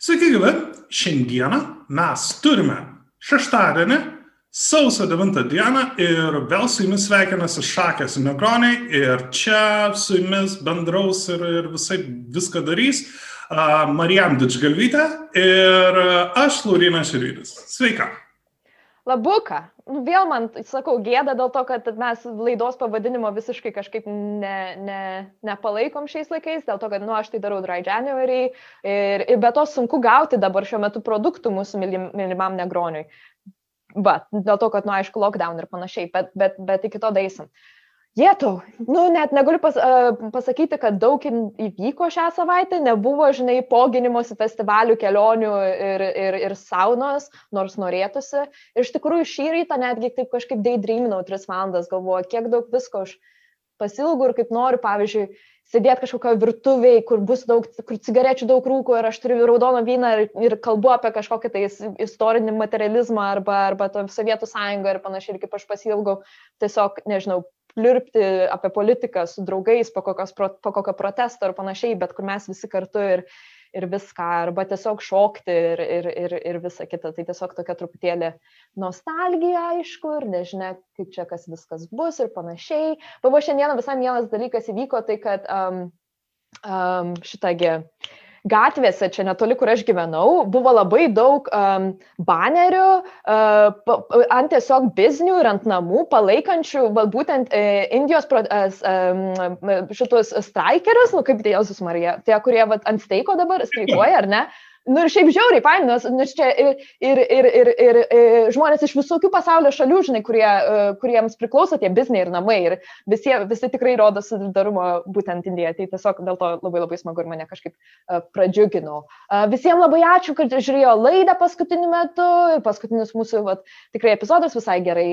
Gyvi. Šiandieną mes turime šeštadienį, sausio 9 dieną ir vėl su jumis sveikinasi Šakės Negroniai ir čia su jumis bendraus ir, ir visai viską darys uh, Marijam Didžgalvytė ir aš Laurinas Širydis. Sveika. Labuka, nu, vėl man, sakau, gėda dėl to, kad mes laidos pavadinimo visiškai kažkaip ne, ne, nepalaikom šiais laikais, dėl to, kad, nu, aš tai darau Dry January ir, ir be to sunku gauti dabar šiuo metu produktų mūsų mylim, mylimam negroniui. Bet dėl to, kad, nu, aišku, lockdown ir panašiai, bet, bet, bet iki to daisim. Jėtau, nu net negaliu pas, pasakyti, kad daug įvyko šią savaitę, nebuvo, žinai, poginimosi festivalių, kelionių ir, ir, ir saunos, nors norėtųsi. Ir iš tikrųjų šį rytą netgi taip kažkaip daydreaminau tris valandas, galvoju, kiek daug visko aš pasilgu ir kaip noriu, pavyzdžiui, sėdėti kažkokio virtuviai, kur bus daug, kur cigarečių daug rūko ir aš turiu raudoną vyną ir, ir kalbu apie kažkokį tai istorinį materializmą arba, arba Sovietų sąjungą ir panašiai, ir kaip aš pasilgau tiesiog, nežinau, pliurpti apie politiką su draugais po, kokios, po kokio protesto ir panašiai, bet kur mes visi kartu ir, ir viską, arba tiesiog šokti ir, ir, ir, ir visa kita. Tai tiesiog tokia truputėlį nostalgija, aišku, ir nežinia, kaip čia kas viskas bus ir panašiai. Buvo šiandieną visai vienas dalykas įvyko, tai kad um, um, šitągi gatvėse, čia netoli, kur aš gyvenau, buvo labai daug um, banerių uh, ant tiesiog biznių ir ant namų palaikančių va, būtent uh, Indijos pro, uh, um, šitus straikerius, nu kaip Jėzus Marija, tie, kurie va, ant steiko dabar streikuoja, ar ne? Nu ir šiaip žiauriai, paim, nes, nes čia ir, ir, ir, ir, ir, ir žmonės iš visokių pasaulio šalių, žinai, kurie, kuriems priklauso tie bizniai ir namai ir visi, visi tikrai rodo solidarumą būtent Indijoje. Tai tiesiog dėl to labai labai smagu ir mane kažkaip pradžiugino. Visiems labai ačiū, kad žiūrėjo laidą paskutiniu metu ir paskutinis mūsų vat, tikrai epizodas visai gerai,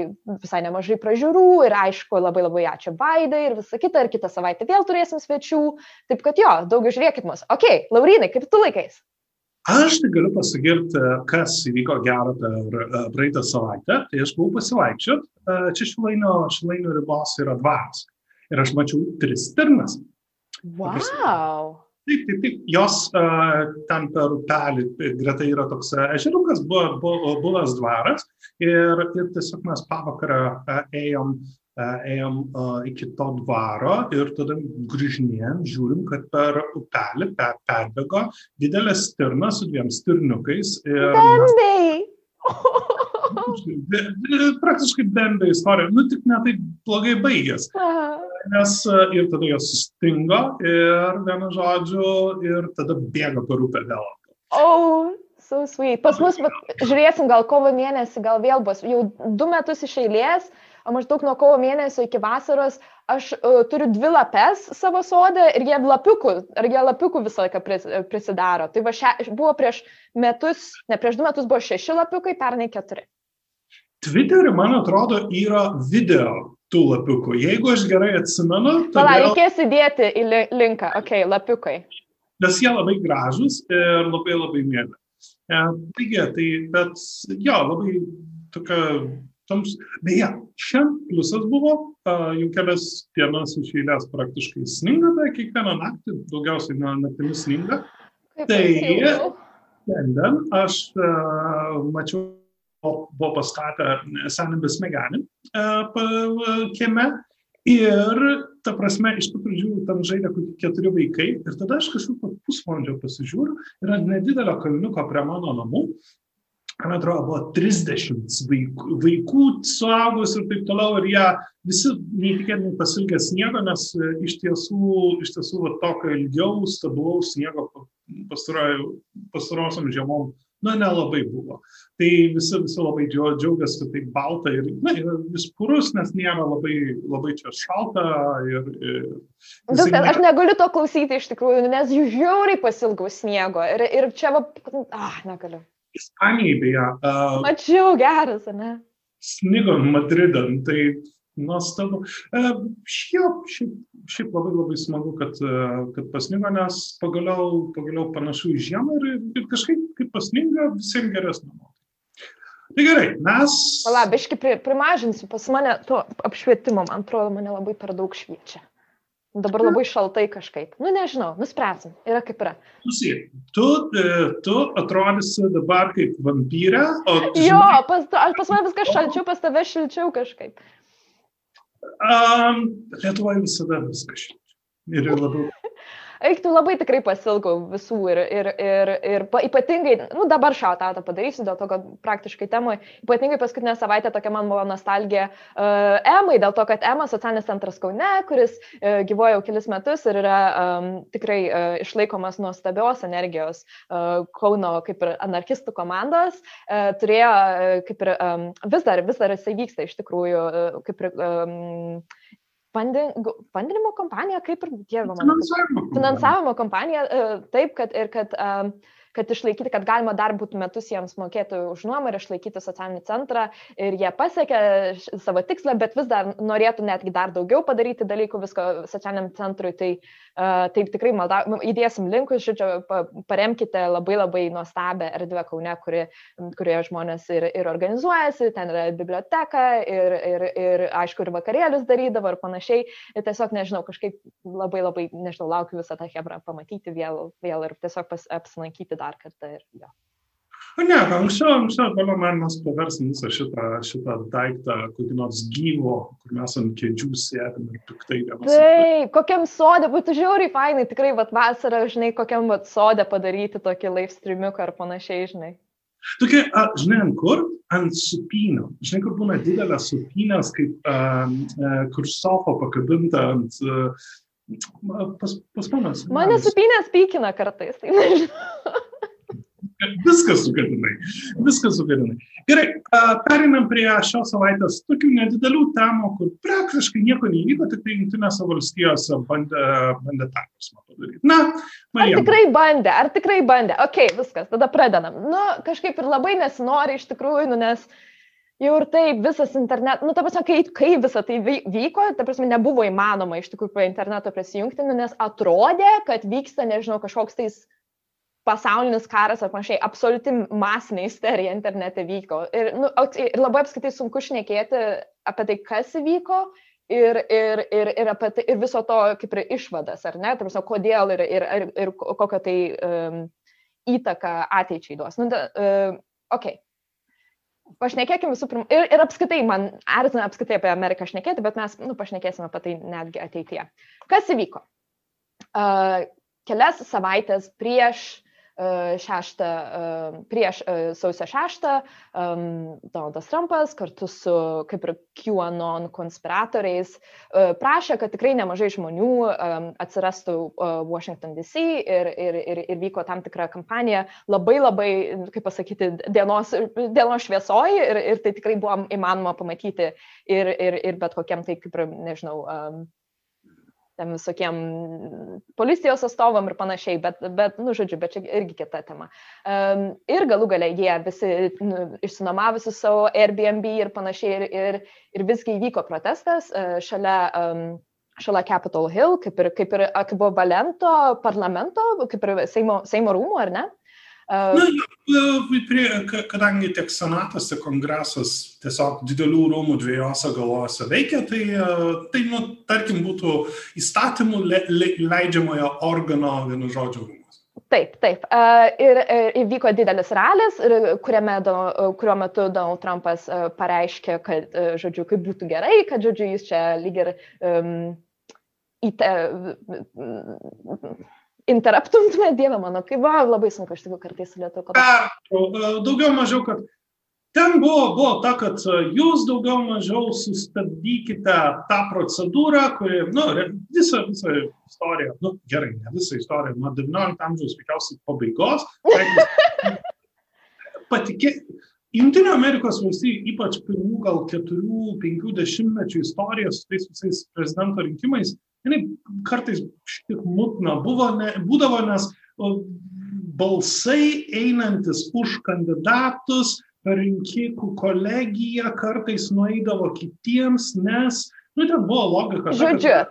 visai nemažai pražiūrų ir aišku, labai labai ačiū Vaidai ir visa kita ir kitą savaitę vėl turėsim svečių. Taip kad jo, daugiau žiūrėkit mus. Ok, Laurinai, kaip tu laikais? Aš tai galiu pasigirti, kas įvyko gero per e, praeitą savaitę. Tai aš buvau pasivaikščiot, e, čia šilainio, šilainio ribos yra dvaras. Ir aš mačiau tris stirnas. Wow! Taip, taip, taip. Jos uh, ten per upelį, greta yra toks ežerukas, buvo, buvo buvęs dvaras ir, ir tiesiog mes pavakarą uh, ėjom ėjom iki to dvaro ir tada grįžinėjom, žiūrim, kad per upelį per, perbėgo didelė stirna su dviem stirniukais. Bembiai! Praktiškai bembiai istorija, nu tik netai blogai baigės. Nes ir tada jos sustingo ir vienu žodžiu ir tada bėga per upę vėl. Oh, so sweet. Pas mus, žiūrėsim, gal kovo mėnesį, gal vėl bus. Jau du metus iš eilės uh, maždaug nuo kovo mėnesio iki vasaros aš uh, turiu dvi lapes savo sode ir jie lapiukų, ar jie lapiukų visą laiką pris, prisidaro. Tai va, še, buvo prieš metus, ne prieš du metus buvo šeši lapiukai, pernai keturi. Twitter'e, man atrodo, yra video tų lapiukų. Jeigu aš gerai atsimenu. Todėl... Pala, reikės įdėti į linką, ok, lapiukai. Nes jie labai gražus ir labai labai mėly. E, taigi, tai, bet jo, labai tokia toms. Beje, šiandien pliusas buvo, jau kelias dienas iš eilės praktiškai sninga, tai kiekvieną naktį, daugiausiai naktimis sninga. Kaip tai šiandien aš uh, mačiau, buvo pastatę senį besmegenį uh, kieme ir, ta prasme, iš tų pradžių tam žaidė keturi vaikai ir tada aš kažkaip po pusvalandžio pasižiūriu, yra nedidelio kalniuko prie mano namų man atrodo, buvo 30 vaikų, vaikų suaugusių ir taip toliau, ir jie visi neįtikėtinai pasilgė sniego, nes e, iš tiesų, iš tiesų va, tokio ilgiau, stabilaus sniego pastarosiam žiemom, na, nelabai buvo. Tai visi, visi labai džiaugiasi, kad tai balta ir, na, vis purus, nes nėra labai, labai čia šalta. Ir, ir Viskas, nėra... aš negaliu to klausyti iš tikrųjų, nes jų žiauriai pasilgau sniego. Ir, ir čia, va, ah, negaliu. Ispanijai beje. Uh, Mačiau geras, ne? Snigo Madridą, tai nuostabu. Uh, šiaip, šiaip, šiaip labai labai smagu, kad, uh, kad pasnigo, nes pagaliau, pagaliau panašu į žiemą ir, ir kažkaip, kaip pasninga, visiems geresnė nuotaika. Tai gerai, mes. Pala, biški pri, primažinsiu, pas mane to apšvietimo, man atrodo, mane labai per daug šviečia. Dabar labai šaltai kažkaip. Nu, nežinau, nuspręsim. Yra kaip yra. Klausyk, tu, e, tu atrodysi dabar kaip vampyrė, o... Jo, žinai, pas, pas mane viskas šalčiau, pas tave šilčiau kažkaip. Um, Lietuvoje visada viskas šilčiau. Ir labiau eik tu labai tikrai pasilgau visų ir, ir, ir, ir ypatingai, nu dabar šautą padarysiu, dėl to, kad praktiškai temui, ypatingai paskutinę savaitę tokia man buvo nostalgija uh, Emai, dėl to, kad Ema socialinis centras Kaune, kuris uh, gyvoja jau kelis metus ir yra um, tikrai uh, išlaikomas nuostabios energijos uh, Kauno kaip ir anarchistų komandos, uh, turėjo uh, kaip ir um, vis dar, vis dar jisai vyksta iš tikrųjų uh, kaip ir um, Pandinimo kompanija, kaip ir dievama. Finansavimo, finansavimo kompanija, e, taip, kad ir kad um, kad išlaikyti, kad galima dar būtų metus jiems mokėti už nuomą ir išlaikyti socialinį centrą. Ir jie pasiekė savo tikslą, bet vis dar norėtų netgi dar daugiau padaryti dalykų visko socialiniam centrui. Tai uh, taip tikrai malda, nu, įdėsim linkus, žodžiu, paremkite labai labai nuostabę erdvę Kaune, kuri, kurioje žmonės ir, ir organizuojasi, ten yra biblioteka ir, ir, ir aišku, ir vakarėlius darydavo ir panašiai. Ir tiesiog, nežinau, kažkaip labai labai, nežinau, laukiu visą tą hebrą pamatyti vėl, vėl ir tiesiog pas, apsilankyti dar kartą ir jo. Ne, anksčiau, anksčiau, manau, man mes paversim visą šitą, šitą daiktą kokį nors gyvo, kur mes ant kėdžių sėdim ir piktai vienas. Taip, kokiam sodė, būtų žiauriai fainai, tikrai, vat vasarą, žinai, kokiam vat sodė padaryti tokį live streamiuką ar panašiai, žinai. Tokia, a, žinai, ant kur? Ant supinio. Žinai, kur būna didelės supinės, kaip, a, a, kur sofa pakabinta ant... A, pas, pas manas. Mane supinės pykina kartais, tai nežinau. Viskas sugadinai. Viskas sugadinai. Gerai, perinam prie šios savaitės tokių nedidelių temų, kur praktiškai nieko neįvyko, tik tai Junktinėse valstijose bandė, bandė prasme padaryti. Na, Marija. Ar tikrai bandė, ar tikrai bandė. Ok, viskas, tada pradedam. Nu, kažkaip ir labai nesinori iš tikrųjų, nu, nes jau ir taip visas internetas, nu, ta prasme, kai, kai visa tai vyko, ta prasme, nebuvo įmanoma iš tikrųjų prie interneto prisijungti, nu, nes atrodė, kad vyksta, nežinau, kažkoks tais pasaulinis karas ar panašiai, absoliuti masinė isterija internete vyko. Ir, nu, ir labai apskaitai sunku šnekėti apie tai, kas įvyko ir, ir, ir, ir, apie tai, ir viso to kaip ir išvadas, ar ne, tarsi, kodėl ir, ir, ir, ir kokią tai um, įtaką ateičiai duos. Nu, da, uh, okay. Pašnekėkime visų pirma, ir, ir apskaitai, man erzina apskaitai apie Ameriką šnekėti, bet mes nu, pašnekėsime apie tai netgi ateityje. Kas įvyko? Uh, kelias savaitės prieš šeštą, prieš sausio šeštą Donaldas Trumpas kartu su kaip ir QAnon konspiratoriais prašė, kad tikrai nemažai žmonių atsirastų Washington DC ir, ir, ir, ir vyko tam tikra kampanija. Labai labai, kaip pasakyti, dienos, dienos šviesoji ir, ir tai tikrai buvo įmanoma pamatyti ir, ir, ir bet kokiam tai kaip ir, nežinau, ten visokiem policijos atstovam ir panašiai, bet, bet nu, žodžiu, bet čia irgi kita tema. Um, ir galų galiai jie visi nu, išsinomavosi savo Airbnb ir panašiai, ir, ir, ir visgi įvyko protestas uh, šalia um, šalia Capitol Hill, kaip ir, kaip ir ekvivalento parlamento, kaip ir Seimo, Seimo rūmų, ar ne? Na, prie, kadangi tiek senatas, tiek kongresas tiesiog didelių rūmų dviejose galvose veikia, tai, tai nu, tarkim, būtų įstatymų le, le, leidžiamojo organo vienu žodžiu rūmas. Taip, taip. Ir, ir įvyko didelis ralis, kuriame, kuriuo metu Donald Trumpas pareiškė, kad, žodžiu, kaip būtų gerai, kad, žodžiu, jis čia lyg ir um, įte, interaptumtume, Dieve mano, kaip va, labai sunku iš tikrųjų kartais su lietuvių kalba. E, daugiau mažiau, kad ten buvo, buvo ta, kad e, jūs daugiau mažiau sustabdykite tą procedūrą, kuri, nu, visą, visą istoriją, nu, gerai, ne visą istoriją, nuo 19 amžiaus veikiausiai pabaigos. Patikėkite, Junktinio Amerikos valstybių, ypač pirmų gal keturių, penkių dešimtmečių istorijos su tais visais prezidento rinkimais, jinai kartais šiek mutna buvo, ne, būdavo, nes balsai einantis už kandidatus rinkikų kolegiją kartais nueidavo kitiems, nes, nu, ten buvo logika. Žodžiu.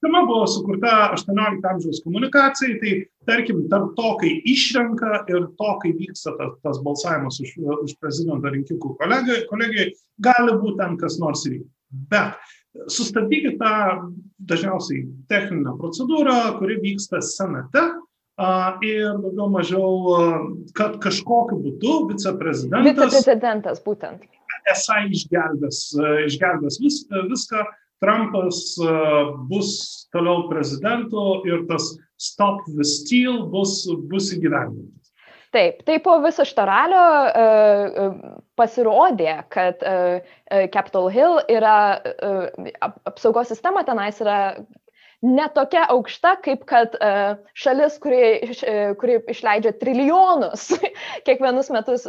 Tema buvo sukurta 18 amžiaus komunikacijai, tai tarkim, tarp to, kai išrenka ir to, kai vyksta tas, tas balsavimas už, už prezidento rinkikų kolegijai, gali būti ten kas nors įvykti. Bet sustabdykit tą dažniausiai techninę procedūrą, kuri vyksta senate ir daugiau mažiau, kad kažkokiu būdu viceprezidentas. Viceprezidentas būtent. Esą išgelbės, išgelbės vis, viską, Trumpas bus toliau prezidentu ir tas Stop the Steal bus, bus įgyvendintas. Taip, tai po viso šito ralio uh, pasirodė, kad uh, Capitol Hill yra, uh, apsaugos sistema tenais yra netokia aukšta, kaip kad šalis, kuri, kuri išleidžia trilijonus kiekvienus metus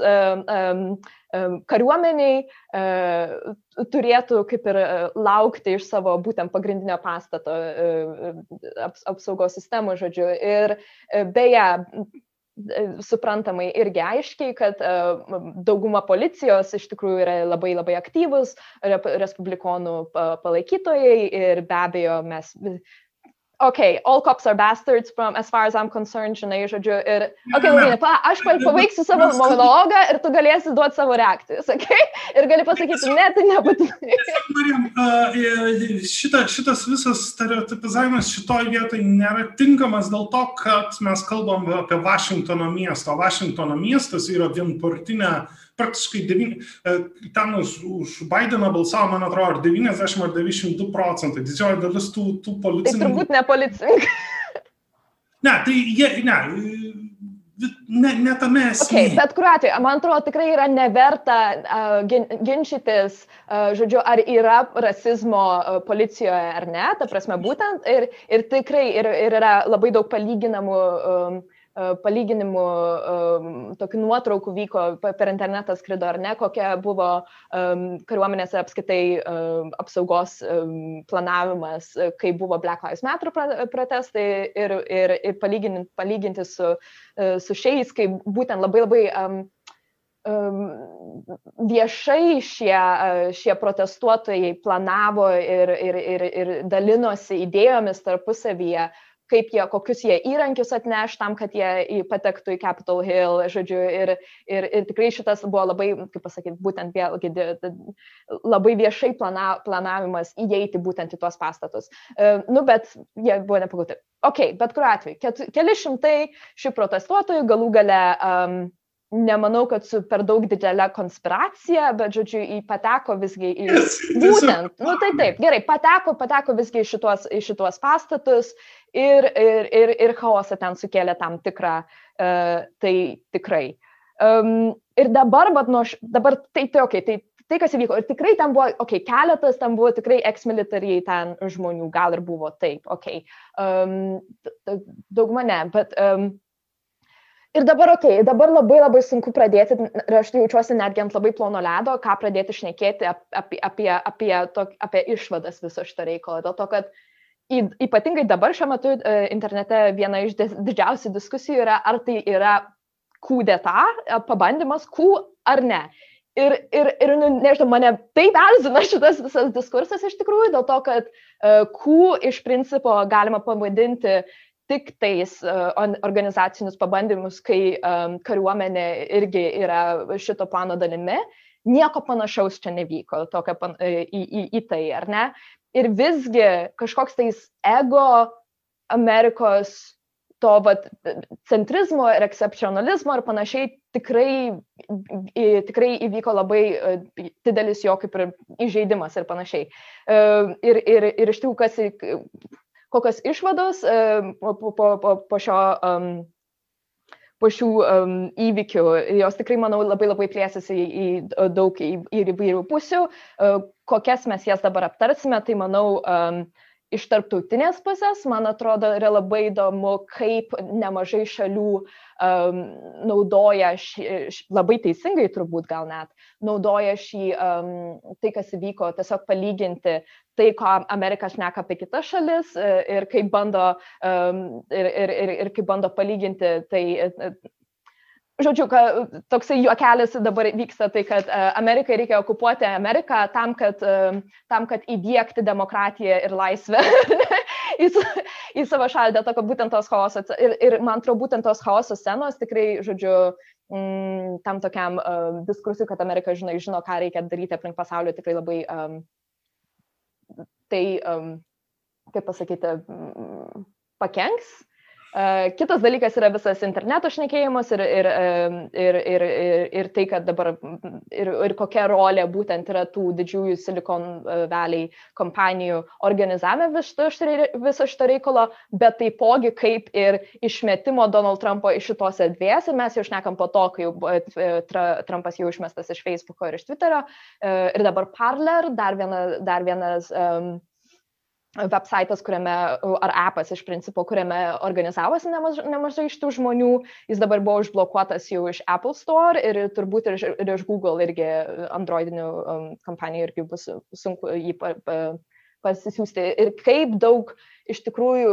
kariuomeniai, turėtų kaip ir laukti iš savo būtent pagrindinio pastato aps, apsaugos sistemų, žodžiu. Ir beje, suprantamai irgi aiškiai, kad dauguma policijos iš tikrųjų yra labai labai aktyvus respublikonų palaikytojai ir be abejo mes okay, all cops are bastards from as far as I'm concerned, žinai, žodžiu, ir, okay, Laurinė, pa, aš paveiksiu savo monologą ir tu galėsi duoti savo reakcijas, okei, okay? ir gali pasakyti, ne, tai nebūtinai. Marijam, šita, šitas visas stereotipizavimas šitoj vietoj nėra tinkamas dėl to, kad mes kalbam apie Vašingtono miestą. Vašingtono miestas yra vienpartinė praktiškai devyn, e, ten už, už Bideną balsavo, man atrodo, ar 90 ar 92 procentai. Didžioji dalis tų, tų policininkų. Tai turbūt ne policininkai. Ne, tai jie, ne, ne, ne tame esmė. Okay, bet kuriuo atveju, man atrodo, tikrai yra neverta uh, gin, ginčytis, uh, žodžiu, ar yra rasizmo uh, policijoje ar ne, ta prasme būtent, ir, ir tikrai ir, ir yra labai daug palyginamų um, palyginimų, e, tokių nuotraukų vyko per internetą skrido ar ne, kokia buvo e, kariuomenėse apskaitai apsaugos planavimas, kai buvo Black Lives Matter protestai ir, ir, ir palyginti, palyginti su, su šiais, kai būtent labai labai viešai šie, šie protestuotojai planavo ir, ir, ir, ir dalinosi idėjomis tarpusavyje, uh, kaip jie, kokius jie įrankius atneš tam, kad jie patektų į Capitol Hill, žodžiu, ir, ir, ir tikrai šitas buvo labai, kaip pasakyti, būtent vėlgi labai viešai plana, planavimas įeiti būtent į tuos pastatus. Uh, nu, bet jie buvo nepagauti. Ok, bet kuriuo atveju, keli šimtai šių protestuotojų galų gale um, nemanau, kad su per daug didelė konspiracija, bet, žodžiu, į pateko visgi į... Būtent, nu tai taip, gerai, pateko, pateko visgi į šitos, į šitos pastatus ir, ir, ir, ir chaosą ten sukėlė tam tikrą, uh, tai tikrai. Um, ir dabar, bet nuo, dabar tai, tai, okay, tai tai, kas įvyko. Ir tikrai ten buvo, okei, okay, keletas ten buvo tikrai ex-militariai ten žmonių, gal ir buvo taip, okei. Okay. Um, dauguma ne, bet um, Ir dabar, okei, okay, dabar labai labai sunku pradėti, ir aš jaučiuosi netgi ant labai plono ledo, ką pradėti šnekėti apie, apie, apie, to, apie išvadas viso šito reikalo. Dėl to, kad ypatingai dabar šiuo metu e, internete viena iš didžiausių diskusijų yra, ar tai yra kūdeta, e, pabandymas kū ar ne. Ir, ir, ir nu, nežinau, mane taip erzina šitas visas diskursas iš tikrųjų, dėl to, kad uh, kū iš principo galima pavadinti tik tais organizacinius pabandymus, kai um, kariuomenė irgi yra šito plano dalimi. Nieko panašaus čia nevyko tokio pan, į, į, į tai, ar ne? Ir visgi kažkoks tais ego Amerikos to vat, centrizmo ir ekscepcionalizmo ir panašiai tikrai, tikrai įvyko labai didelis jo kaip ir įžeidimas ir panašiai. Ir, ir, ir iš tikrųjų, kas kokios išvados e, po, po, po, po šio um, po šių um, įvykių. Jos tikrai, manau, labai labai plėsis į, į daug į, į įvairių pusių. Uh, kokias mes jas dabar aptarsime, tai manau, um, iš tarptautinės pusės, man atrodo, yra labai įdomu, kaip nemažai šalių um, naudoja, šį, labai teisingai turbūt gal net, naudoja šį, um, tai kas įvyko, tiesiog palyginti tai, ko Amerika šneka apie kitas šalis e, ir kaip bando, um, ir, ir, ir, ir kaip bando palyginti tai žodžiu, ka, toksai juokelis dabar vyksta, tai kad uh, Amerikai reikia okupuoti Ameriką tam, kad, uh, tam, kad įdėkti demokratiją ir laisvę į, į savo šalį, dėl to, kad būtent tos chaosos, ir, ir man atrodo, būtent tos chaoso scenos tikrai, žodžiu, mm, tam tokiam uh, diskursui, kad Amerika žinai, žino, ką reikia daryti aplink pasaulį, tikrai labai um, tai, um, kaip pasakyti, pakenks Kitas dalykas yra visas interneto šnekėjimas ir, ir, ir, ir, ir, ir tai, kad dabar ir, ir kokia rolė būtent yra tų didžiųjų Silicon Valley kompanijų organizavime viso šito reikalo, bet taipogi kaip ir išmetimo Donald Trumpo iš šitos erdvės. Ir mes jau šnekam po to, kai jau Trumpas jau išmestas iš Facebooko ir iš Twitterio ir dabar Parler, dar, viena, dar vienas um, websaitas, kuriame, ar appas iš principo, kuriame organizavosi nemažai, nemažai iš tų žmonių, jis dabar buvo užblokuotas jau iš Apple Store ir turbūt ir, ir iš Google irgi Androidinių um, kompanijų irgi bus sunku jį pa, pa, pasisiųsti. Ir kaip daug iš tikrųjų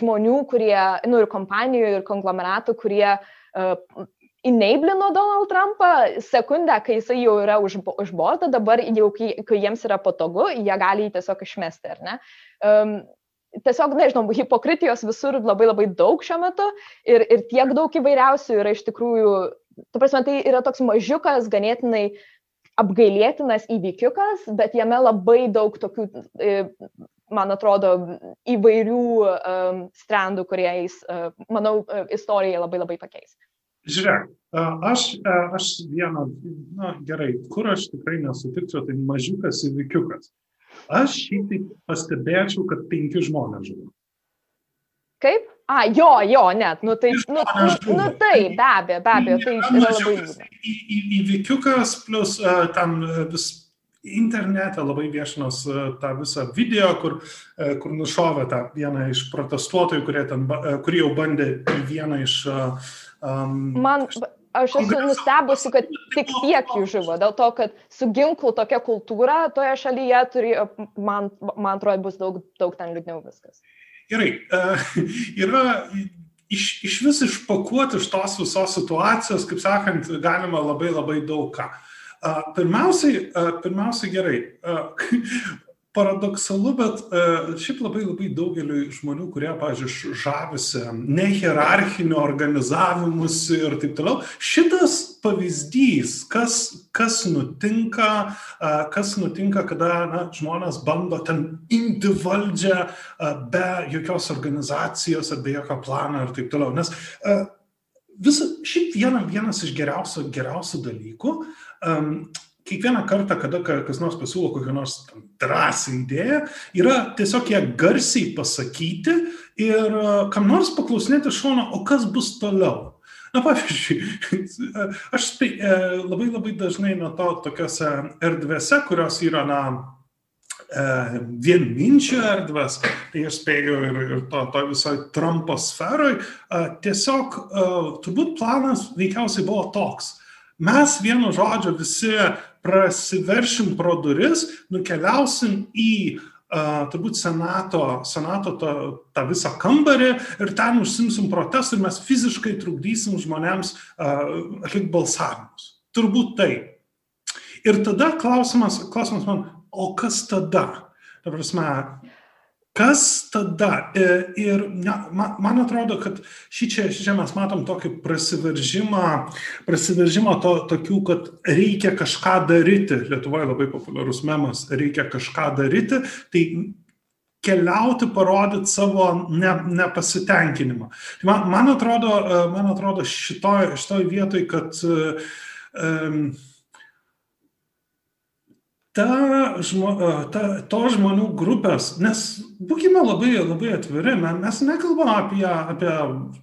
žmonių, kurie, nu ir kompanijų, ir konglomeratų, kurie uh, enablino Donald Trumpą sekundę, kai jisai jau yra už, už borto, dabar jau kai, kai jiems yra patogu, jie gali jį tiesiog išmesti, ar ne? Um, tiesiog, nežinau, hipokritijos visur labai labai daug šiuo metu ir, ir tiek daug įvairiausių yra iš tikrųjų, tu prasme, tai yra toks mažiukas, ganėtinai apgailėtinas įvykiukas, bet jame labai daug tokių, e, man atrodo, įvairių um, strandų, kuriais, uh, manau, istorija labai labai pakeis. Žiūrėk, aš, aš vieną, na gerai, kur aš tikrai nesutikčiau, tai mažiukas įvykiukas. Aš šitaip pastebėčiau, kad penki žmonės žuvo. Kaip? A, jo, jo, net, nu tai, nu, nu, nu tai, be abejo, be abejo, tai yra labai liūdna. Įvykiukas plus uh, ten vis internete labai viešinos tą visą video, kur, kur nušovė tą vieną iš protestuotojų, kurie, ten, kurie jau bandė į vieną iš uh, Um, Man, aš esu nustebusi, kad tik tiek jų žuvo, dėl to, kad su ginklu tokia kultūra toje šalyje turi, man, man atrodo, bus daug, daug ten liūdniau viskas. Gerai, uh, yra iš, iš vis išpakuoti iš tos visos situacijos, kaip sakant, galima labai labai daug ką. Uh, pirmiausiai, uh, pirmiausiai gerai, uh, paradoksalu, bet uh, šiaip labai labai daugeliu žmonių, kurie, pavyzdžiui, žavisi nehierarchiniu organizavimus ir taip toliau, šitas pavyzdys, kas, kas nutinka, uh, kas nutinka, kada na, žmonės bando ten imti valdžią uh, be jokios organizacijos ar be jokio plano ir taip toliau. Nes vis, šiaip viena, vienas iš geriausių, geriausių dalykų um, kiekvieną kartą, kada kas nors pasiūlo kokią nors drąsią idėją, yra tiesiog ją garsiai pasakyti ir e, kam nors paklausinėti šono, o kas bus toliau. Na, pavyzdžiui, aš e, labai labai dažnai to tokiuose erdvėse, kurios yra, na, e, vienminčio erdvės, tai aš spėju ir, ir to, to visoje Trumpo sferoje, tiesiog turbūt planas veikiausiai buvo toks. Mes vienu žodžiu visi prasiveršim pro duris, nukeliausim į uh, turbūt senato, senato tą, tą visą kambarį ir ten užsimsim protestų ir mes fiziškai trukdysim žmonėms uh, atlikti balsavimus. Turbūt tai. Ir tada klausimas, klausimas man, o kas tada? Ta prasme, Kas tada? E, ir na, man atrodo, kad šičia, šičia mes matom tokį prasiveržimą, prasiveržimą to, tokių, kad reikia kažką daryti. Lietuvoje labai populiarus memas, reikia kažką daryti. Tai keliauti, parodyti savo ne, nepasitenkinimą. Tai man, man atrodo, e, man atrodo šitoj, šitoj vietoj, kad um, ta, žmo, ta, to žmonių grupės, nes būkime labai, labai atviri, mes nekalbame apie, apie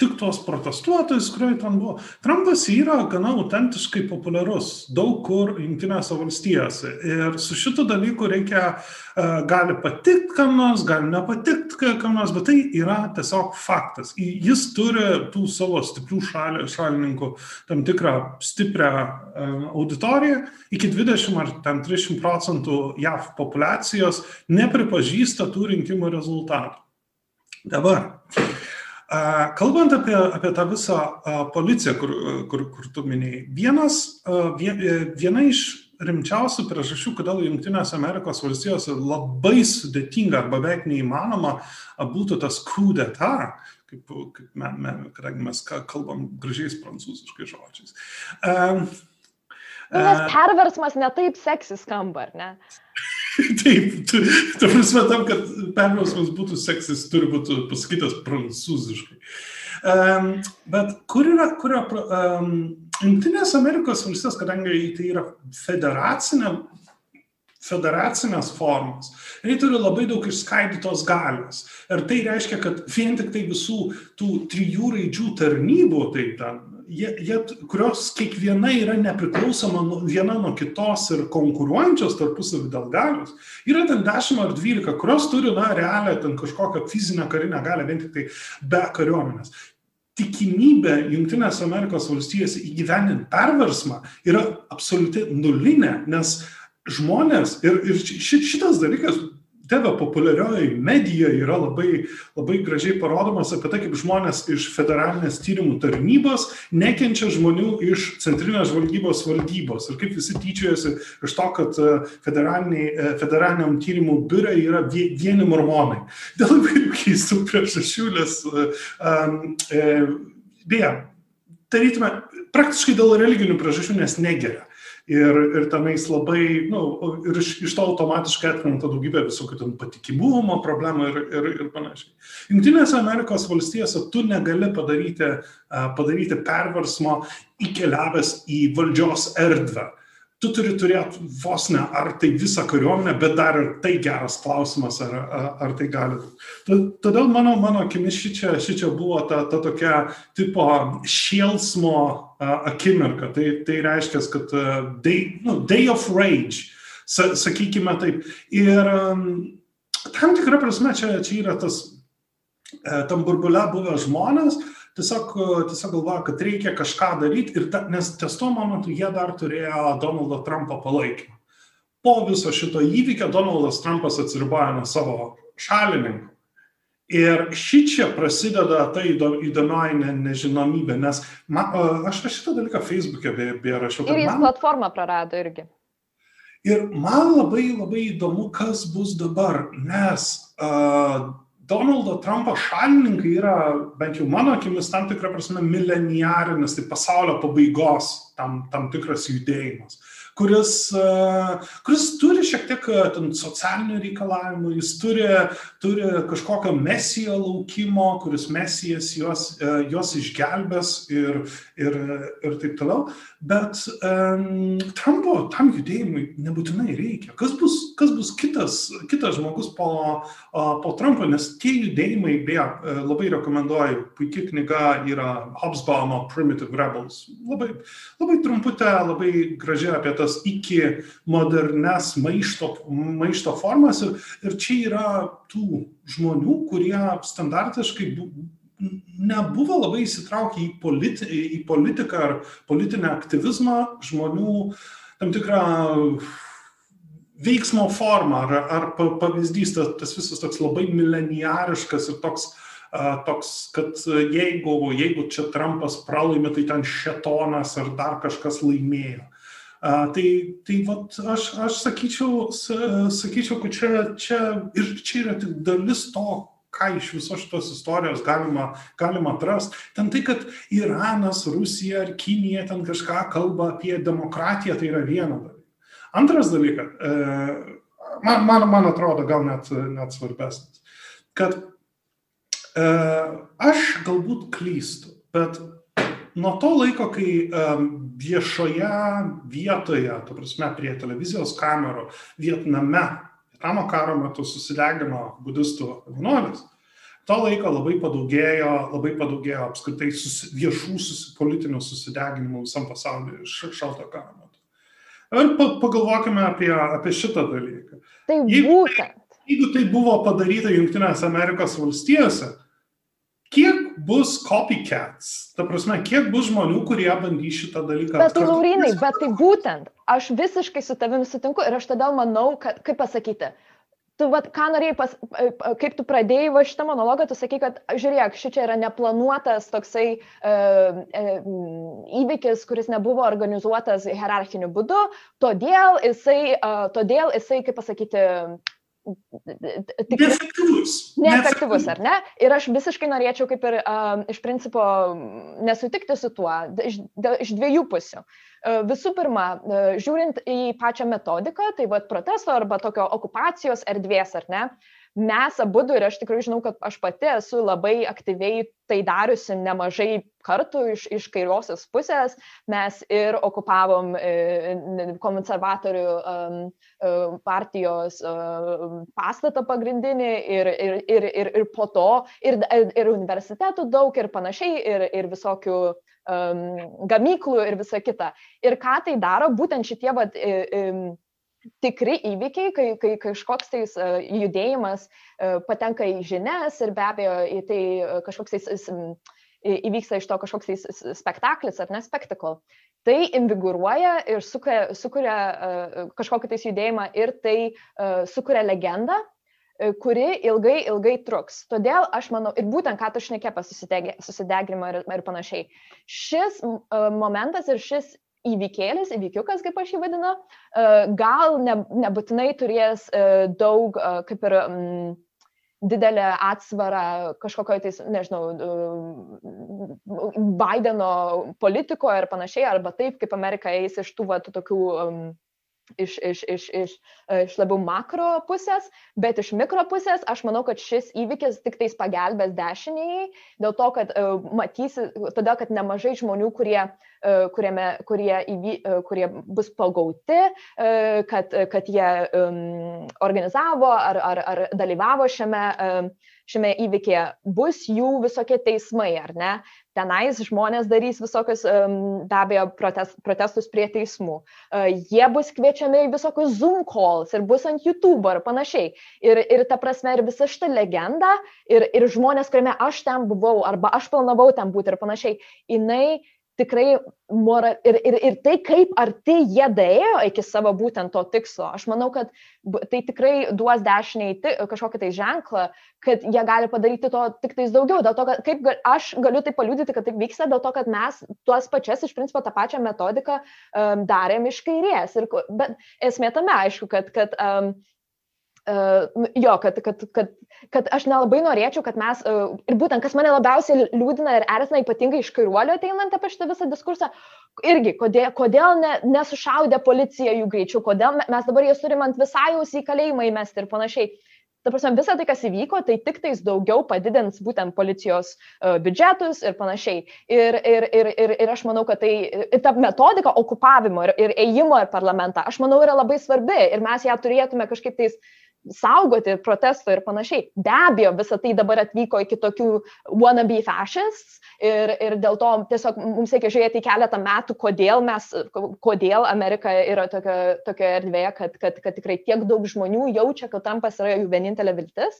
tik tuos protestuotojus, kurie ten buvo. Trumpas yra gana autentiškai populiarus daug kur Junktinėse valstijose ir su šitu dalyku reikia, gali patikti kam nors, gali nepatikti kam nors, bet tai yra tiesiog faktas. Jis turi tų savo stiprių šalį, šalininkų tam tikrą stiprią auditoriją, iki 20 ar 30 procentų JAV populacijos nepripažįsta tų rinkimų rezultatų. Dabar, kalbant apie, apie tą visą policiją, kur, kur, kur tu minėjai, vienas, viena iš rimčiausių priežasčių, kodėl Junktinės Amerikos valstijose labai sudėtinga arba beveik neįmanoma būtų tas d'etat, kaip, kaip me, me, kadangi mes kalbam gražiais prancūziškais žodžiais. Nu, nes perversmas netaip seksi skamba, ar ne? Taip, tu, ta prasme, tam, kad perversmas būtų seksis, turi būti pasakytas prancūziškai. Um, bet kur yra, kur yra um, Junktinės Amerikos valstijos, kadangi tai yra federacinė, federacinės formos, jie turi labai daug išskaidytos galios. Ir tai reiškia, kad vien tik tai visų tų trijų raidžių tarnybų, tai ten jie, jie, kurios kiekviena yra nepriklausoma nu, viena nuo kitos ir konkuruojančios tarpusavį dėl galios, yra ten 10 ar 12, kurios turi, na, realią ten kažkokią fizinę karinę galę, vien tik tai be kariuomenės. Tikimybė Junktinės Amerikos valstijose įgyveninti perversmą yra absoliuti nulinė, nes žmonės ir, ir šitas dalykas TV populiarioji medija yra labai, labai gražiai parodomas apie tai, kaip žmonės iš federalinės tyrimų tarnybos nekenčia žmonių iš centrinės žvalgybos valdybos ir kaip visi tyčiojasi iš to, kad e, e, federaliniam tyrimų biure yra vieni mormonai. Dėl įvairių keistų priežasčių, nes e, beje, tarytume, praktiškai dėl religinių priežasčių, nes negeria ir, ir tenais labai, nu, ir iš, iš to automatiškai atkrenta daugybė visokių ten patikimumo problemų ir, ir, ir panašiai. Junktinėse Amerikos valstijose tu negali padaryti, padaryti perversmo įkeliavęs į valdžios erdvę tu turi turėti vos ne ar tai visą kariuomenę, bet dar ir tai geras klausimas, ar, ar, ar tai gali. Todėl mano, mano akimis šičia, šičia buvo ta, ta tokia tipo šėlsmo akimirka. Tai, tai reiškia, kad day, no, day of rage, sa, sakykime taip. Ir tam tikrą prasme čia, čia yra tas e, tam burbule buvę žmonės, tiesiog, tiesiog galvoja, kad reikia kažką daryti, ir ta, nes ties tuo momentu jie dar turėjo Donaldo Trumpo palaikymą. Po viso šito įvykio Donaldas Trumpas atsiribojo nuo savo šalininkų. Ir ši čia prasideda ta įdomioji ne, nežinomybė, nes man, aš šitą dalyką Facebook'e beje be rašiau. Ir jis man, platformą prarado irgi. Ir man labai labai įdomu, kas bus dabar, nes uh, Donaldo Trumpo šalininkai yra, bent jau mano akimis, tam tikrą prasme mileniarinis, tai pasaulio pabaigos tam, tam tikras judėjimas kuris, e, kuris turi šiek tiek e, socialinių reikalavimų, jis turi, turi kažkokio mesijo laukimo, kuris mesijas juos, e, juos išgelbės ir, ir, ir taip toliau. Bet um, Trumpo tam judėjimui nebūtinai reikia. Kas bus, kas bus kitas, kitas žmogus po, po Trumpo, nes tie judėjimai, beje, labai rekomenduoju, puikia knyga yra Hobsbawmo Primitive Rebels. Labai, labai trumputė, labai gražiai apie tai tas iki modernes maišto, maišto formas ir, ir čia yra tų žmonių, kurie standartiškai bu, nebuvo labai įsitraukę į, politi, į politiką ar politinę aktyvizmą žmonių tam tikrą veiksmo formą ar, ar pavyzdys, tas, tas visas toks labai mileniariškas ir toks, uh, toks kad jeigu, jeigu čia Trumpas pralaimi, tai ten šetonas ar dar kažkas laimėjo. Tai, tai vat, aš, aš sakyčiau, sakyčiau, kad čia, čia, ir čia yra tik dalis to, ką iš visos šitos istorijos galima, galima atrasti. Ten tai, kad Iranas, Rusija ar Kinija ten kažką kalba apie demokratiją, tai yra viena dalyka. Antras dalykas, e, man, man, man atrodo gal net, net svarbesnis, kad e, aš galbūt klystu, bet nuo to laiko, kai viešoje vietoje, tu prasme, prie televizijos kamerų Vietname, Vietnamo karo metu susidegino budistų vienuolis, to laiko labai padaugėjo, labai padaugėjo apskritai susi, viešų susi, politinių susideginimų visam pasaulyje šalto karo metu. Ir pagalvokime apie, apie šitą dalyką. Tai jeigu, būtent. Jeigu tai buvo padaryta Junktinėse Amerikos valstijose, bus copycats? Ta prasme, kiek bus žmonių, kurie bandys šitą dalyką? Bet tai, Laurinai, bet tai būtent, aš visiškai su tavimi sutinku ir aš todėl manau, kad, kaip pasakyti, tu, vat, ką norėjai, pas, kaip tu pradėjai va šitą monologą, tu sakai, kad, žiūrėk, ši čia yra neplanuotas toksai uh, uh, įvykis, kuris nebuvo organizuotas hierarchiniu būdu, todėl jisai, uh, todėl jisai kaip pasakyti, tik, neefektyvus. Neefektyvus, ar ne? Ir aš visiškai norėčiau kaip ir uh, iš principo nesutikti su tuo iš, iš dviejų pusių. Uh, visų pirma, uh, žiūrint į pačią metodiką, tai vad protesto arba tokio okupacijos erdvės, ar ne? Uh, mes abu ir aš tikrai žinau, kad aš pati esu labai aktyviai tai dariusi nemažai kartų iš, iš kairiosios pusės. Mes ir okupavom e, konservatorių e, partijos e, pastatą pagrindinį ir, ir, ir, ir, ir po to ir, ir universitetų daug ir panašiai ir, ir visokių um, gamyklų ir visa kita. Ir ką tai daro, būtent šitie vat, tikri įvykiai, kai, kai kažkoks tais uh, judėjimas uh, patenka į žinias ir be abejo į tai uh, kažkoks tais įvyksta iš to kažkoks tais spektaklis ar ne spektakl. Tai inviguruoja ir sukuria, sukuria kažkokį tais judėjimą ir tai sukuria legendą, kuri ilgai, ilgai truks. Todėl aš manau, ir būtent ką tu šnekė apie susidegrimą ir, ir panašiai, šis momentas ir šis įvykėlis, įvykiukas, kaip aš jį vadinu, e, gal ne, nebūtinai turės e, daug, e, kaip ir mm, didelę atsvarą kažkokio, tais, nežinau, Bideno politikoje ir panašiai, arba taip, kaip Amerika eis iš tų va, tų tokių um, iš, iš, iš, iš, iš labiau makro pusės, bet iš mikro pusės aš manau, kad šis įvykis tik tais pagelbės dešiniai, dėl to, kad uh, matysi, todėl, kad nemažai žmonių, kurie, uh, kuriame, kurie, įvy, uh, kurie bus pagauti, uh, kad, kad jie organizavo ar, ar, ar dalyvavo šiame šiame įvykėje, bus jų visokie teismai, ar ne? Tenais žmonės darys visokius, be abejo, protest, protestus prie teismų. E, jie bus kviečiami į visokius Zoom calls ir bus ant YouTube ar panašiai. Ir, ir ta prasme, ir visa šita legenda, ir, ir žmonės, kuriame aš ten buvau, arba aš planavau ten būti ir panašiai, jinai tikrai mora, ir, ir, ir tai, kaip arti jie daėjo iki savo būtent to tikslo, aš manau, kad tai tikrai duos dešiniai kažkokį tai ženklą, kad jie gali padaryti to tik tais daugiau. Dėl to, kad kaip aš galiu tai paliūdyti, kad taip vyksta, dėl to, kad mes tuos pačias, iš principo, tą pačią metodiką um, darėm iš kairės. Ir, bet esmė tame, aišku, kad, kad um, Uh, jo, kad, kad, kad, kad aš nelabai norėčiau, kad mes, uh, ir būtent, kas mane labiausiai liūdina ir erzina, ypatingai iš kairuolio ateinant apie šitą visą diskursą, irgi, kodėl, kodėl ne, nesušaudė policija jų greičiau, kodėl mes dabar jas turim ant visai jūs į kalėjimą įmesti ir panašiai. Ta prasme, visa tai, kas įvyko, tai tik tais daugiau padidins būtent policijos uh, biudžetus ir panašiai. Ir, ir, ir, ir, ir aš manau, kad tai, ta metodika okupavimo ir, ir ėjimo į parlamentą, aš manau, yra labai svarbi ir mes ją turėtume kažkaip tais uh, saugoti protesto ir panašiai. Be abejo, visa tai dabar atvyko iki tokių wannabe fascists ir, ir dėl to tiesiog mums reikia žiūrėti keletą metų, kodėl mes, kodėl Amerika yra tokia, tokia erdvėje, kad, kad, kad tikrai tiek daug žmonių jaučia, kad Trumpas yra jų vienintelė viltis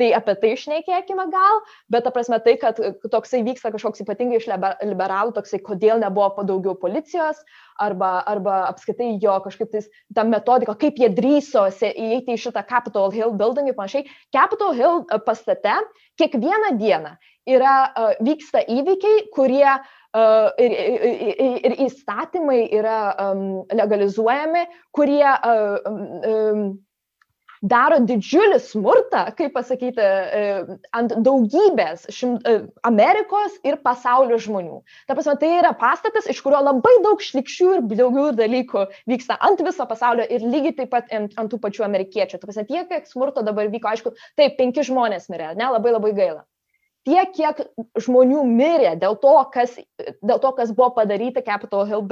Tai apie tai išnekėkime gal, bet ta prasme tai, kad toksai vyksta kažkoks ypatingai iš liberalų, toksai, kodėl nebuvo daugiau policijos, arba, arba apskaitai jo kažkaip tais ta metodika, kaip jie drįso įeiti į šitą Capitol Hill building ir panašiai. Capitol Hill e, pastate kiekvieną dieną yra, uh, vyksta įvykiai, kurie uh, ir, ir, ir įstatymai yra um, legalizuojami, kurie uh, um, daro didžiulį smurtą, kaip pasakyti, e, ant daugybės šimt, e, Amerikos ir pasaulio žmonių. Ta prasme, tai yra pastatas, iš kurio labai daug šlikščių ir daugiau dalykų vyksta ant viso pasaulio ir lygiai taip pat ant, ant tų pačių amerikiečių. Ta prasme, tiek, kiek smurto dabar vyko, aišku, taip, penki žmonės mirė, ne, labai labai gaila tiek, kiek žmonių mirė dėl to, kas, dėl to, kas buvo padaryta Capitol Hill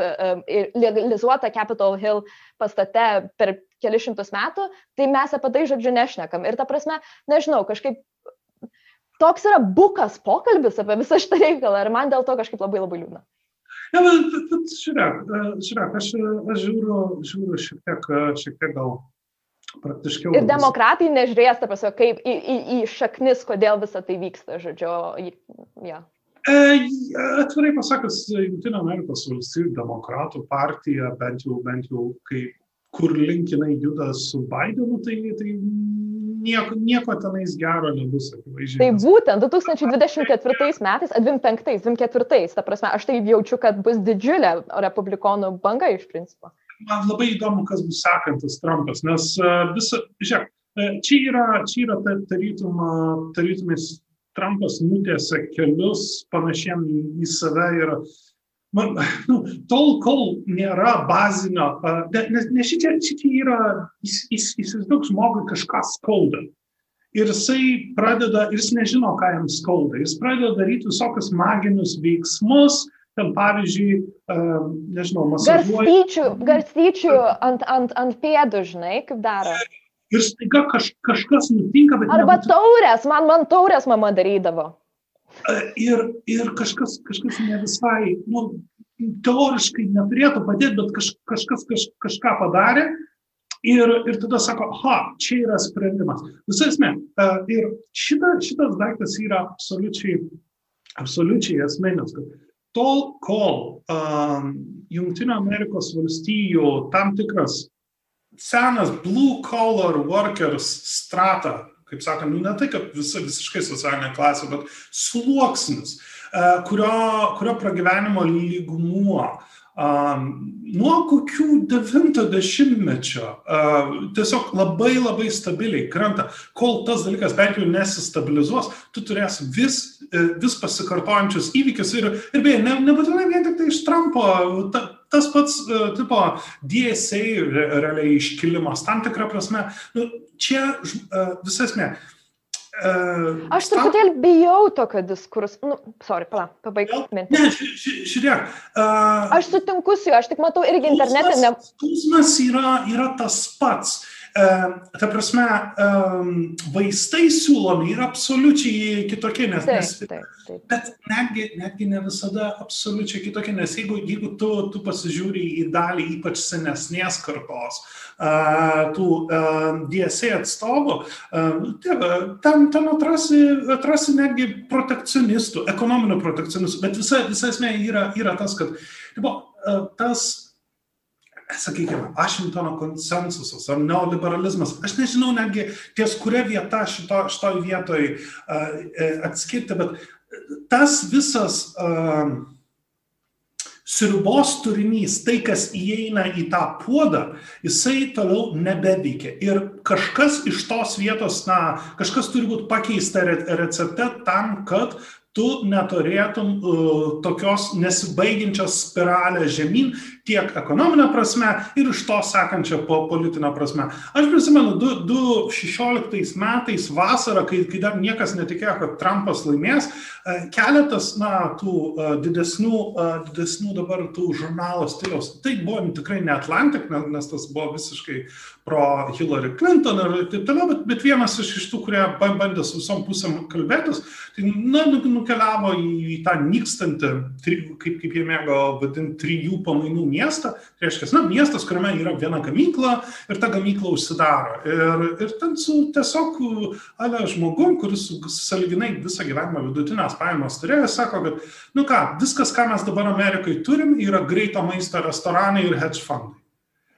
ir legalizuota Capitol Hill pastate per kelius šimtus metų, tai mes apie tai žodžiu nešnekam. Ir ta prasme, nežinau, kažkaip toks yra bukas pokalbis apie visą šitą reikalą ir man dėl to kažkaip labai labai liūdna. Ja, bet, žiūrėk, žiūrėk aš, aš žiūriu, žiūriu šiek tiek, šiek tiek gal praktiškiau. Ir demokratai nežiūrės, ta prasme, kaip į, į, į šaknis, kodėl visa tai vyksta, žodžiu. Ja. E, atvirai pasakius, Junktinio Amerikos valstybių demokratų partija, bent jau, bent jau kai, kur linkinai juda su Bidenu, tai, tai nieko, nieko tenais gero nebus, akivaizdžiai. Tai būtent 2024 metais, 25, 24, ta prasme, aš tai jaučiu, kad bus didžiulė republikonų banga iš principo man labai įdomu, kas bus sekantis Trumpas, nes e, visa, žiūrėk, Čia yra, čia yra tarytum, tarytumės Trumpas nutėse kelius panašiem į save ir man, nu, tol, kol nėra bazinio, nes, nes šitie, šitie yra, įsivaizduok žmogui kažką skauda. Ir jisai pradeda, jis nežino, ką jam skauda. Jis pradeda daryti visokius maginius veiksmus, ten pavyzdžiui, uh, nežinau, masažuoja. Garstyčių, garstyčių ant, ant, ant pėdų, žinai, kaip daro. Ir staiga kaž, kažkas nutinka, bet... Arba nebūtų... taurės, man, man taurės mama darydavo. Ir, ir kažkas, kažkas ne visai, nu, teoriškai neturėtų padėti, bet kaž, kažkas kaž, kažką padarė ir, ir tada sako, ha, čia yra sprendimas. Visai esmė. Ir šita, šitas daiktas yra absoliučiai, absoliučiai kad tol, kol um, Junktinio Amerikos valstijų tam tikras senas blue collar workers strata kaip sakant, nu ne tai, kad visa visiškai socialinė klasė, bet sluoksnis, e, kurio, kurio pragyvenimo lygmuo um, nuo kokių 90-mečio uh, tiesiog labai labai stabiliai krenta, kol tas dalykas bent jau nesistabilizuos, tu turėsi vis, e, vis pasikartojančius įvykius ir, ir beje, ne, nebūtinai vien tik tai iš Trumpo, ta, tas pats, uh, tipo, DSA realiai iškilimas, tam tikrą prasme, nu, čia uh, visą esmę. Aš truputėlį bijau tokio diskurso. Nu, sorry, pala, pabaig mintį. Ne, žiūrėk. Uh, aš sutinku su juo, aš tik matau irgi internete. Ne... Skausmas yra, yra tas pats. Uh, ta prasme, um, vaistai siūlomi yra absoliučiai kitokie, nes, taip, taip, taip. bet netgi, netgi ne visada absoliučiai kitokie, nes jeigu, jeigu tu, tu pasižiūri į dalį ypač senesnės kartos, uh, tų DSA atstovų, ten, ten atrasi, atrasi netgi protekcionistų, ekonominių protekcionistų, bet visa, visa esmė yra, yra tas, kad tipo, tas sakykime, Vašingtono konsensusas ar neoliberalizmas, aš nežinau netgi ties kuria vieta šito, šitoj vietoj uh, atskirti, bet tas visas uh, sriubos turinys, tai, kas įeina į tą puodą, jisai toliau nebeveikia. Ir kažkas iš tos vietos, na, kažkas turi būti pakeista recepte tam, kad tu neturėtum uh, tokios nesibaigiančios spiralės žemyn tiek ekonominė prasme ir iš to sekančia po politinė prasme. Aš prisimenu, 2016 metais vasarą, kai, kai dar niekas netikėjo, kad Trumpas laimės, uh, keletas, na, tų uh, didesnių, uh, didesnių dabar tų žurnalo stiliaus, tai buvo tikrai ne Atlantic, nes tas buvo visiškai pro Hillary Clinton ir taip toliau, bet, bet vienas iš, iš tų, kurie bandė su visom pusėm kalbėtis, tai na, nu, nukeliavo į tą nykstantį, kaip, kaip jie mėgo vadinti, trijų pamainų miestą. Tai reiškia, na, miestas, kuriame yra viena gamykla ir ta gamykla užsidaro. Ir, ir ten su tiesiog, ale žmogum, kuris saliginai visą gyvenimą vidutinės pajamas turėjo, sako, kad, nu ką, viskas, ką mes dabar Amerikai turim, yra greito maisto restoranai ir hedge fundai.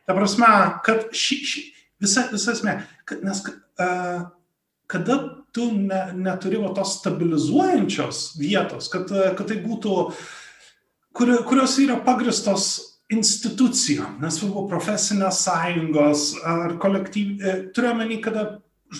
Ta prasme, kad ši, ši, visa, visa esmė, kad, nes uh, kada tu ne, neturi va tos stabilizuojančios vietos, kad, kad tai būtų, kur, kurios yra pagristos institucijom, nesvarbu profesinės sąjungos ar kolektyv, e, turiu omeny, kada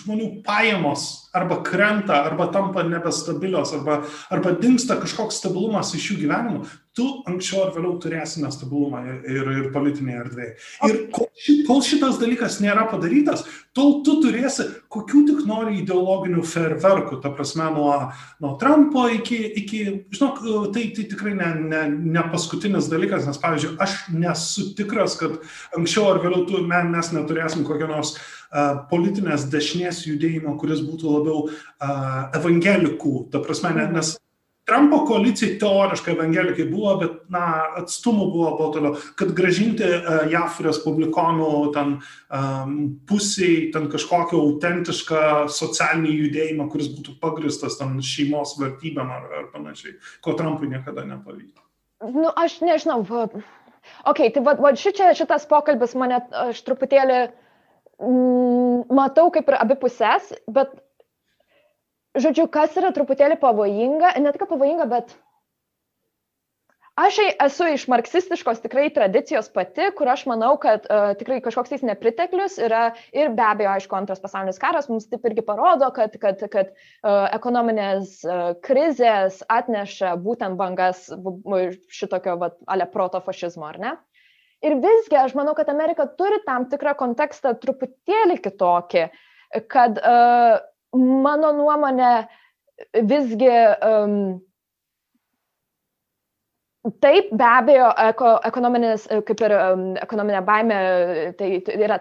žmonių pajamos arba krenta, arba tampa nebestabilios, arba, arba dinksta kažkoks stabilumas iš jų gyvenimo, tu anksčiau ar vėliau turėsi nestabilumą ir, ir politinėje erdvėje. Ir kol, kol šitas dalykas nėra padarytas, tol tu turėsi kokių tik nori ideologinių ferverkų, ta prasme, nuo, nuo Trumpo iki, iki žinok, tai, tai tikrai ne, ne, ne paskutinis dalykas, nes, pavyzdžiui, aš nesu tikras, kad anksčiau ar vėliau tu, mes neturėsim kokio nors uh, politinės dešinės judėjimo, kuris būtų labiau uh, evangelikų, ta prasme, nes Trumpo koalicijai teoriškai evangelikai buvo, bet na, atstumų buvo po toliau, kad gražinti uh, JAF respublikonų ten um, pusiai, ten kažkokią autentišką socialinį judėjimą, kuris būtų pagristas ten šeimos vertybėm ar, ar panašiai, ko Trumpui niekada nepavyko. Nu, aš nežinau. Va... Ok, tai va, va šičia, šitas pokalbis mane, aš truputėlį mm, matau kaip ir abi pusės, bet žodžiu, kas yra truputėlį pavojinga, ne tik pavojinga, bet Aš esu iš marksistiškos tikrai tradicijos pati, kur aš manau, kad uh, tikrai kažkoks tais nepriteklius yra ir be abejo, aišku, antras pasaulinis karas mums taip irgi parodo, kad, kad, kad uh, ekonominės uh, krizės atneša būtent bangas šitokio vat, ale proto fašizmo, ar ne? Ir visgi aš manau, kad Amerika turi tam tikrą kontekstą truputėlį kitokį, kad uh, mano nuomonė visgi um, Taip, be abejo, eko, ekonominis, kaip ir um, ekonominė baime, tai, yra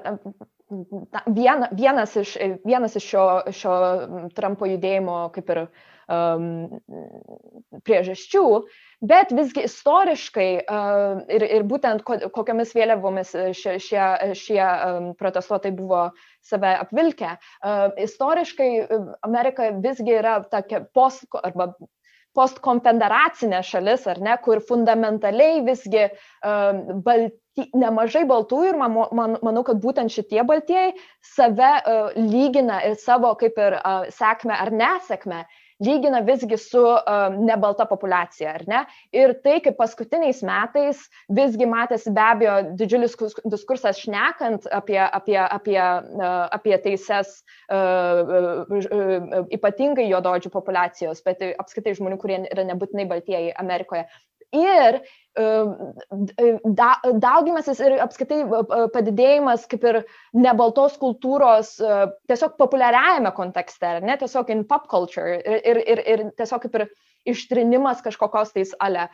viena, vienas iš, vienas iš šio, šio Trumpo judėjimo kaip ir um, priežasčių, bet visgi istoriškai ir, ir būtent ko, kokiamis vėliavomis šie, šie, šie um, protestuotojai buvo save apvilkę, istoriškai Amerika visgi yra tokia post arba postkonfederacinė šalis, ar ne, kur fundamentaliai visgi balti, nemažai baltųjų ir man, man, manau, kad būtent šitie baltieji save uh, lygina ir savo kaip ir uh, sėkmę ar nesėkmę lygina visgi su um, nebalta populiacija, ar ne? Ir tai, kaip paskutiniais metais visgi matėsi be abejo didžiulis diskursas šnekant apie, apie, apie, uh, apie teises uh, uh, ypatingai juododžių populacijos, bet apskritai žmonių, kurie yra nebūtinai baltieji Amerikoje. Ir da, daugimasis ir apskaitai padidėjimas kaip ir nebaltos kultūros tiesiog populiariajame kontekste, ne tiesiog in pop culture ir, ir, ir, ir tiesiog kaip ir ištrinimas kažkokios tais ale.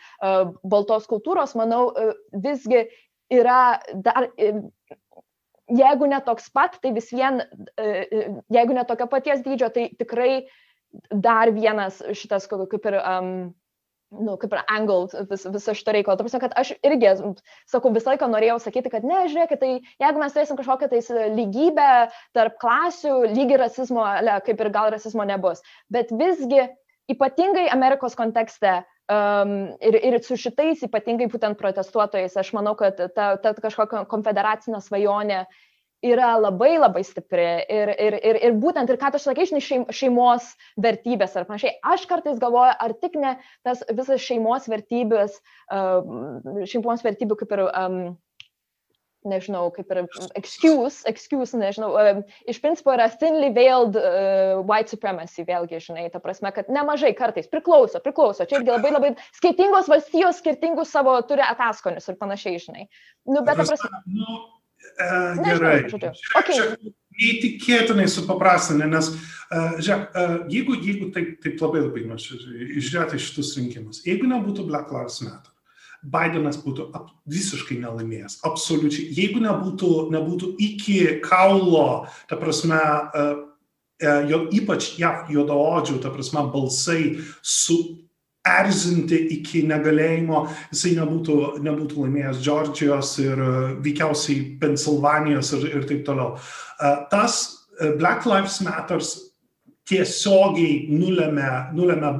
Baltos kultūros, manau, visgi yra dar jeigu ne toks pat, tai vis vien, jeigu ne tokio paties dydžio, tai tikrai dar vienas šitas kaip ir um, nu, kaip ir angle vis, viso šito reikalo. Ta prasme, kad aš irgi, sakau, visą laiką norėjau sakyti, kad ne, žiūrėkit, tai jeigu mes turėsim kažkokią tais lygybę tarp klasių, lygi rasizmo, kaip ir gal rasizmo nebus. Bet visgi, ypatingai Amerikos kontekste, um, ir, ir su šitais ypatingai būtent protestuotojais, aš manau, kad ta, ta kažkokia konfederacinė svajonė yra labai labai stipri ir, ir, ir, ir būtent, ir ką tu sakai, žinai, šeimos vertybės ar panašiai. Aš kartais galvoju, ar tik ne tas visas šeimos vertybės, uh, šeimos vertybių kaip ir, um, nežinau, kaip ir excuse, excuse, nežinau, um, iš principo yra thinly veiled uh, white supremacy, vėlgi, žinai, ta prasme, kad nemažai kartais priklauso, priklauso. Čia irgi labai labai skirtingos valstijos skirtingus savo turi ataskonius ir panašiai, žinai. Nu, bet ta prasme. Uh, gerai. Okay. Neįtikėtinai supaprastinę, nes, uh, žiūrėk, uh, jeigu, jeigu taip, taip labai labai nuoširdžiai žiūrėti šitus rinkimus, jeigu nebūtų Black Lives Matter, Bidenas būtų ap, visiškai nelaimėjęs, absoliučiai. Jeigu nebūtų, nebūtų iki kaulo, ta prasme, uh, jo, ypač JAV juodaodžių, ta prasme, balsai su erzinti iki negalėjimo, jisai nebūtų, nebūtų laimėjęs Džordžijos ir e, veikiausiai Pensilvanijos ir, ir taip toliau. E, tas e, Black Lives Matters tiesiogiai nulėmė, nulėmė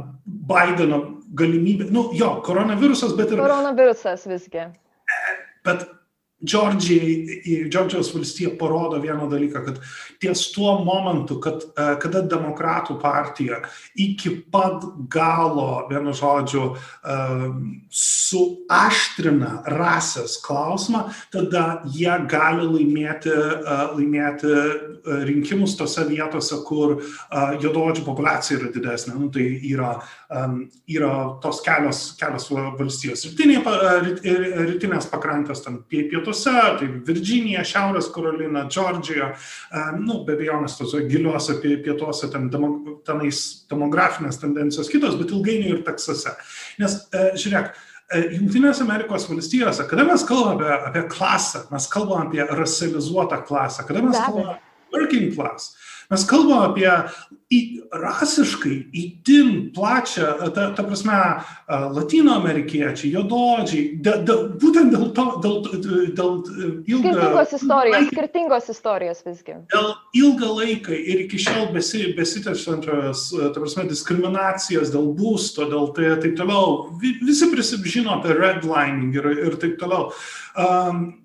Bideno galimybę, nu jo, koronavirusas, bet ir... Koronavirusas visgi. Bet Džordžijai, Džordžijos valstija parodo vieną dalyką, kad ties tuo momentu, kad e, kada demokratų partija iki pat galo, vienu žodžiu, e, suaštrina rasės klausimą, tada jie gali laimėti, e, laimėti rinkimus tose vietose, kur juododžių populiacija yra didesnė. Nu, tai yra, yra tos kelios, kelios valstijos. Rytinė, rytinės pakrantės, ten pietų pietuose, tai Virginija, Šiaurės Karolina, Džordžija, nu, be abejonės tose giliuose pietuose ten demo, tenais demografinės tendencijos kitos, bet ilgainiui ir Teksase. Nes, e, žiūrėk, e, Junktinės Amerikos valstijose, kada mes kalbame apie, apie klasę, mes kalbame apie racializuotą klasę, kada mes kalbame apie working class, Mes kalbame apie į, rasiškai įtin plačią, ta, ta prasme, latino amerikiečiai, jododžiai, de, de, būtent dėl to, dėl, dėl ilgą... Skirtingos istorijos, laiką, skirtingos istorijos visgi. Dėl ilgą laiką ir iki šiol besi, besitęsiančios, ta prasme, diskriminacijos dėl būsto, dėl tai taip toliau, visi prisižino apie redlining ir, ir taip toliau. Um,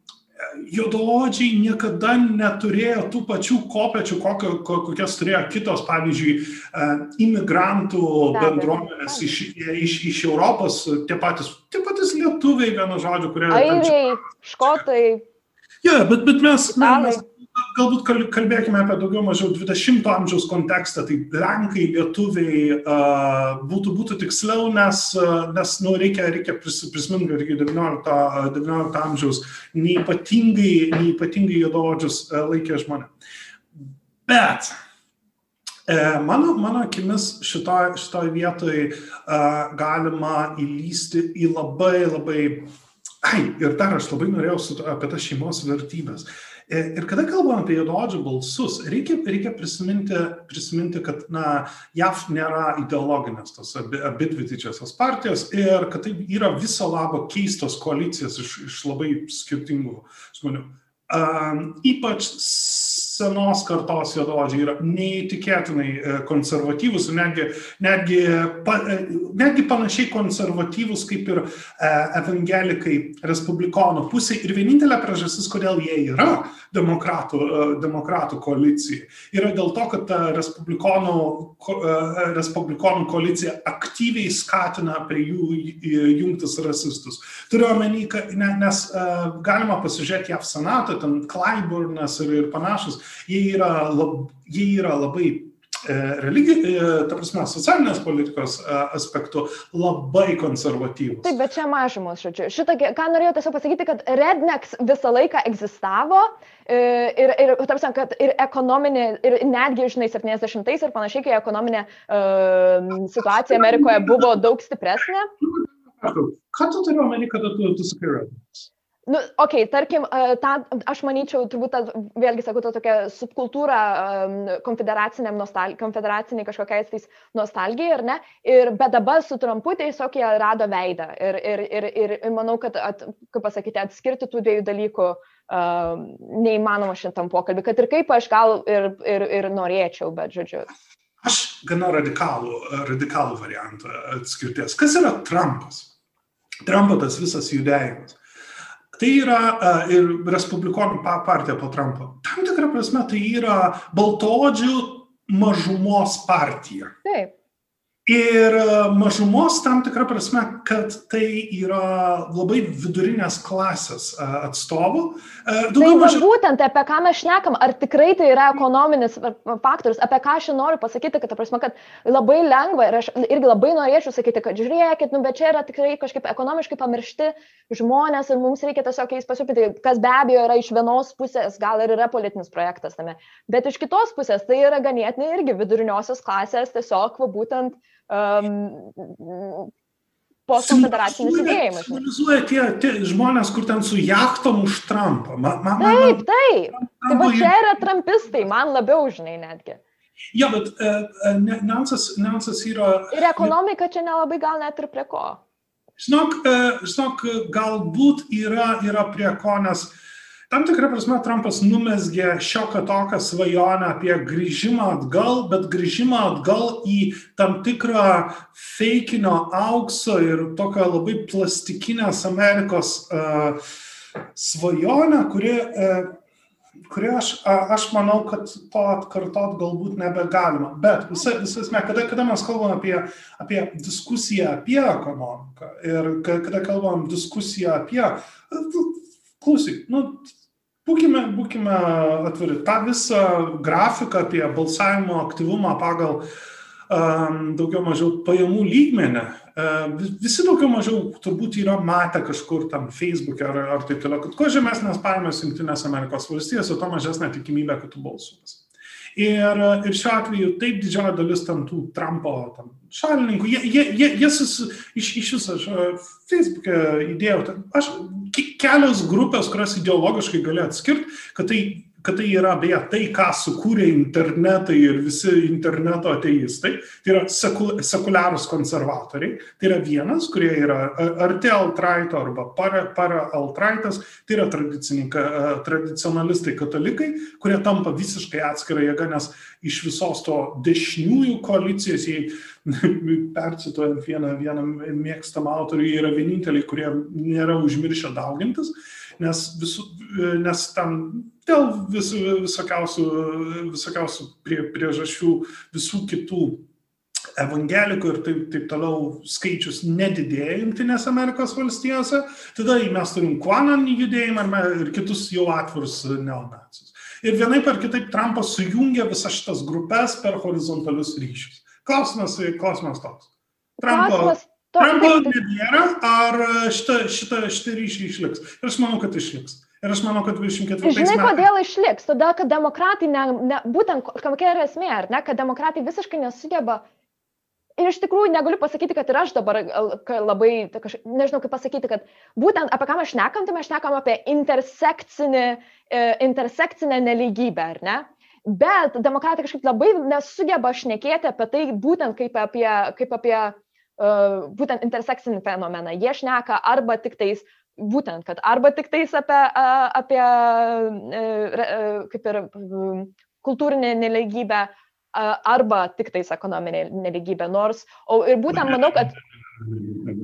juodaodžiai niekada neturėjo tų pačių kopečių, kokio, kokias turėjo kitos, pavyzdžiui, e, imigrantų bendruomenės iš, iš, iš Europos, tie patys, tie patys lietuviai, vienu žodžiu, kurie... Airiai, škotai. Ja, bet, bet mes, mes, galbūt kalbėkime apie daugiau mažiau 20-ojo amžiaus kontekstą, tai lenkai, lietuviai būtų, būtų tiksliau, nes, nes nu, reikia, reikia prisiminti, kad iki 19, 19 amžiaus neįpatingai, neįpatingai juododžius laikė žmonė. Bet e, Mano, mano akimis šitoje šitoj vietoje uh, galima įlysti į labai labai... Ai, ir dar aš labai norėjau su, apie tas šeimos vertybės. Uh, ir kada kalbam apie juododžių balsus, reikia, reikia prisiminti, prisiminti, kad na, JAV nėra ideologinės tos abi, abi dvi didžiosios partijos ir kad tai yra viso labo keistos koalicijos iš, iš labai skirtingų žmonių. Um, ypač senos kartos juododžiai yra neįtikėtinai e, konservatyvus, netgi, netgi, pa, e, netgi panašiai konservatyvus kaip ir e, evangelikai respublikonų pusė. Ir vienintelė priežastis, kodėl jie yra demokratų, demokratų koalicija, yra dėl to, kad respublikonų, respublikonų koalicija aktyviai skatina prie jų jungtis rasistus. Turiu omeny, nes galima pasižiūrėti JAV senatą, ten Clyburnas ir, ir panašus, jie yra, lab, jie yra labai e, religi, e, ta prasme, socialinės politikos e, aspektų labai konservatyvus. Taip, bet čia mažumos, žodžiu. Šitą, ką norėjau tiesiog pasakyti, kad rednecks visą laiką egzistavo ir, ir, tarpsam, kad ir ekonominė, ir netgi, žinai, 70-ais ir panašiai, kai ekonominė uh, situacija Amerikoje buvo daug stipresnė. Ką tu turi omeny, kada tu, tu sakai rednecks? Nu, okei, okay, tarkim, ta, aš manyčiau, turbūt, ta, vėlgi sakau, ta tokia subkultūra um, konfederaciniam nostal, konfederaciniai kažkokiais tais nostalgijai, ar ne? Ir, bet dabar su Trumpu tiesiog jie rado veidą. Ir, ir, ir, ir, ir manau, kad, at, kaip pasakyti, atskirti tų dviejų dalykų um, neįmanoma šitam pokalbį, kad ir kaip aš gal ir, ir, ir norėčiau, bet žodžiu. Aš gana radikalų, radikalų variantą atskirties. Kas yra Trumpas? Trumpo tas visas judėjimas Tai yra ir Respublikonų partija po Trumpo. Tam tikrą prasme tai yra baltodžių mažumos partija. Taip. Ir e, mažumos tam tikrą prasme, kad tai yra labai vidurinės klasės e, atstovų. E, daugiau tai mažiau... būtent apie ką mes šnekam, ar tikrai tai yra ekonominis faktorius, apie ką aš noriu pasakyti, kad, prasme, kad labai lengva ir aš irgi labai norėčiau sakyti, kad žiūrėkit, nu, bet čia yra tikrai kažkaip ekonomiškai pamiršti žmonės ir mums reikia tiesiog jais pasirūpinti, kas be abejo yra iš vienos pusės, gal ir yra politinis projektas tame, bet iš kitos pusės tai yra ganėtinai irgi viduriniosios klasės tiesiog va, būtent um, postkonfederacinis judėjimas. Simbolizuoja tie, tie žmonės, kur ten su jachtom už Trumpą. Ma, ma, taip, taip. Tai va čia yra trumpistai, man labiau žinai netgi. Ja, bet uh, niuansas, niuansas yra. Ir ekonomika čia nelabai gal net ir prie ko. Žinok, uh, žinok galbūt yra, yra prie ko, nes uh, Tam tikrą prasme Trumpas numesgė šiokią tokią svajonę apie grįžimą atgal, bet grįžimą atgal į tam tikrą feikinio aukso ir tokią labai plastikinės Amerikos uh, svajonę, kuri, uh, kuri aš, aš manau, kad to atkartot galbūt nebegalima. Bet visą esmę, kada, kada mes kalbam apie, apie diskusiją apie ekonomiką ir kada kalbam diskusiją apie klausyk, nu, būkime, būkime atviri. Ta visa grafika apie balsavimo aktyvumą pagal um, daugiau mažiau pajamų lygmenį, uh, visi daugiau mažiau turbūt yra matę kažkur tam Facebook'e ar, ar taip toliau, kad kuo žemesnės pajamos Junktinės Amerikos valstijose, tuo mažesnė tikimybė, kad tu balsuosi. Ir, ir šiuo atveju taip didžioji dalis tam tų Trumpo tam, šalininkų, jie, jie, jie, jie sus, iš, iš viso aš Facebook'e įdėjau, aš kelios grupės, kurios ideologiškai gali atskirti, kad tai kad tai yra beje tai, ką sukūrė internetai ir visi interneto ateistai, tai yra sekul, sekuliarūs konservatoriai, tai yra vienas, kurie yra arti altraito arba para, para altraitas, tai yra tradicionalistai katalikai, kurie tampa visiškai atskira jėga, nes iš visos to dešiniųjų koalicijos, jei percituojant vieną, vieną mėgstamą autorių, jie yra vieninteliai, kurie nėra užmiršę daugintis. nes, visų, nes tam dėl vis, visokiausių, visokiausių prie, priežasčių visų kitų evangelikų ir taip, taip toliau skaičius nedidėja Junktinėse Amerikos valstijose, tada mes turim Quanon judėjimą ir kitus jau atvirus neonacijus. Ir vienai per kitaip Trumpas sujungia visas šitas grupės per horizontalius ryšius. Klausimas, klausimas toks. Trumpo, klausimas Trumpo nebėra, ar šitą, šitą, šitą ryšį išliks? Ir aš manau, kad išliks. Ir aš manau, kad 24 metais. Žinai, kodėl išliks? Todėl, kad demokratai, ne, ne, būtent kokia yra esmė, ar ne, kad demokratai visiškai nesugeba Ir iš tikrųjų negaliu pasakyti, kad ir aš dabar labai, kaž, nežinau kaip pasakyti, kad būtent apie ką mes šnekam, tai mes šnekam apie intersekcinį, e, intersekcinę neligybę, ar ne? Bet demokratai kažkaip labai nesugeba šnekėti apie tai būtent kaip apie, kaip apie uh, būtent intersekcinį fenomeną. Jie šneka arba tik tais, būtent, kad arba tik tais apie, apie uh, kaip ir kultūrinę neligybę, arba tik tais ekonominė neligybė. Nors, o ir būtent manau, kad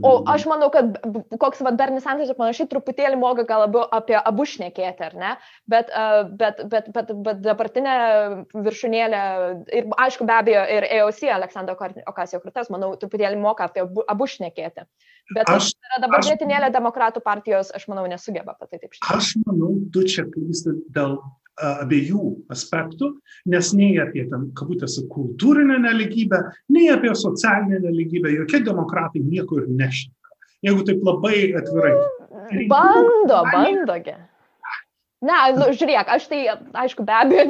O aš manau, kad koks va, Bernis Sanders ir panašiai truputėlį moka gal labiau apie abu šnekėti, ar ne? Bet, bet, bet, bet, bet dabartinė viršūnėlė ir aišku, be abejo, ir EOC, Aleksandro Okasio Krūtas, manau, truputėlį moka apie abu, abu šnekėti. Bet aš, dabar vietinėlė demokratų partijos, aš manau, nesugeba apie tai taip šnekėti. Aš manau, tu čia klysti dėl abiejų aspektų, nes nei apie ten, kabutėse, kultūrinę neligybę, nei apie socialinę neligybę jokie demokratai nieko ir nešneka. Jeigu taip labai atvirai. Bando, bandogi. Na, nu, žiūrėk, aš tai, aišku, be abejo,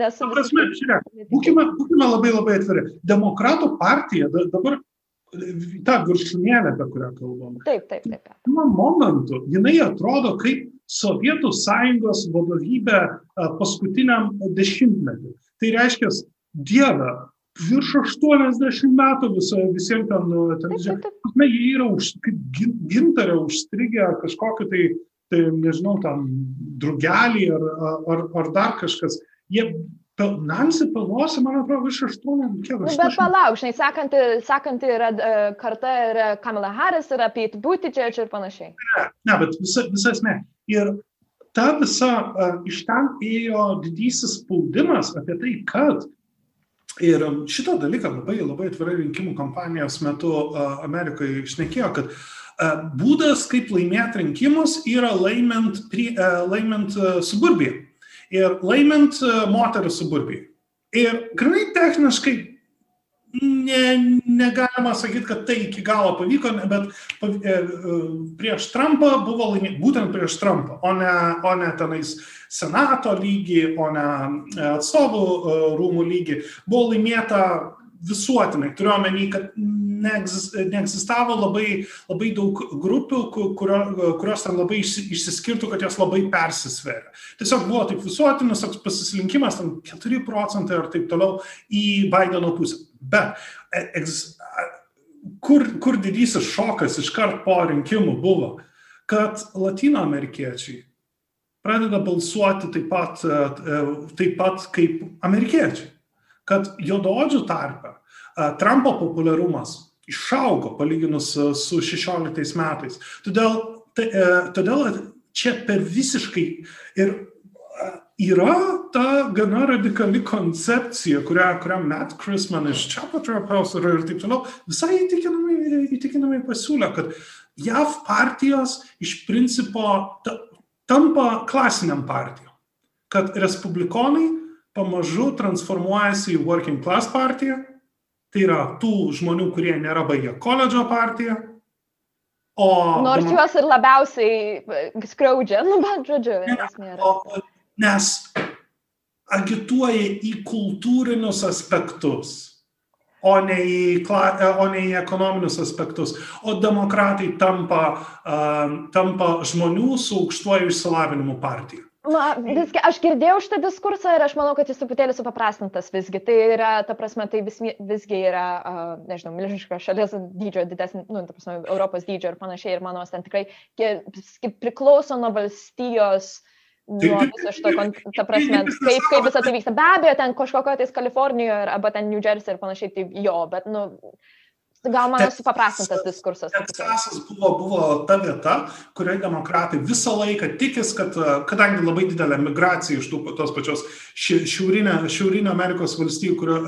nesu. Prasme, žiūrėk, būkime, būkime labai labai atviri. Demokratų partija dabar ta viršūnėlė, apie kurią kalbame. Taip, taip, taip. Tuo momentu jinai atrodo kaip Sovietų sąjungos vadovybę paskutiniam dešimtmetį. Tai reiškia, Dieve, virš 80 metų viso, visiems ten, ten žinai, jie yra už, gintarė užstrigę kažkokiu tai, tai, nežinau, tam drugelį ar, ar, ar dar kažkas. Jie Nancy Pelosi, man atrodo, virš 8, kiek aš. Nu, bet palauk, žinai, sekanti, sekanti yra uh, karta yra Kamala Harris, yra Pete Buttigieg ir panašiai. Ne, ne bet visa, visa esmė. Ir ta visa, uh, iš ten ėjo didysis spaudimas apie tai, kad Ir šitą dalyką labai, labai atvirai rinkimų kampanijos metu uh, Amerikoje išnekėjo, kad uh, būdas, kaip laimėti rinkimus, yra laimint, prie, uh, laimint suburbiją ir laimint e, moterų suburbijai. Ir grinai techniškai ne, negalima sakyti, kad tai iki galo pavyko, bet e, e, prieš Trumpą buvo laimėta, būtent prieš Trumpą, o ne, o ne tenais senato lygį, o ne atstovų rūmų lygį, buvo laimėta visuotinai. Turiu omeny, kad neegzistavo labai, labai daug grupių, kurio, kurios ten labai išsiskirtų, kad jos labai persisveria. Tiesiog buvo taip visuotinis toks pasislinkimas, ten 4 procentai ar taip toliau į Bideno pusę. Bet e, kur, kur didysis šokas iškart po rinkimų buvo, kad latino amerikiečiai pradeda balsuoti taip pat, e, e, taip pat kaip amerikiečiai kad juodaodžių tarpe Trumpo populiarumas išaugo palyginus su 16 metais. Todėl, tai, todėl čia per visiškai ir yra ta gana radikali koncepcija, kurią, kurią Matt Chrisman iš Chapter House ir taip toliau visai įtikinamai, įtikinamai pasiūlė, kad JAV partijos iš principo ta, tampa klasiniam partijom. Kad respublikonai pamažu transformuojasi į working class partiją, tai yra tų žmonių, kurie nėra baigę koledžo partiją. O, Nors juos ir labiausiai e, skriaudžia, nu, bet žodžiu, ne, o, nes agituoja į kultūrinius aspektus, o ne į, e, o ne į ekonominius aspektus. O demokratai tampa, uh, tampa žmonių su aukštuoju išsilavinimu partija. Na, visgi, aš girdėjau šitą diskursą ir aš manau, kad jis truputėlį supaprastintas visgi. Tai yra, ta prasme, tai vis, visgi yra, uh, nežinau, milžiniška šalies dydžio, didesnė, nu, ta prasme, Europos dydžio ir panašiai. Ir manau, ten tikrai priklauso nuo valstijos, nuo viso šito, ta prasme, kaip, kaip visą tai vyksta. Be abejo, ten kažkokio tais Kalifornijoje arba ten New Jersey ir panašiai, tai jo, bet, nu, gal mano supaprastintas diskursas. Teksasas buvo, buvo ta vieta, kurioje demokratai visą laiką tikis, kad kadangi labai didelė migracija iš tų, tos pačios šiaurinio, šiaurinio Amerikos valstybių kurio,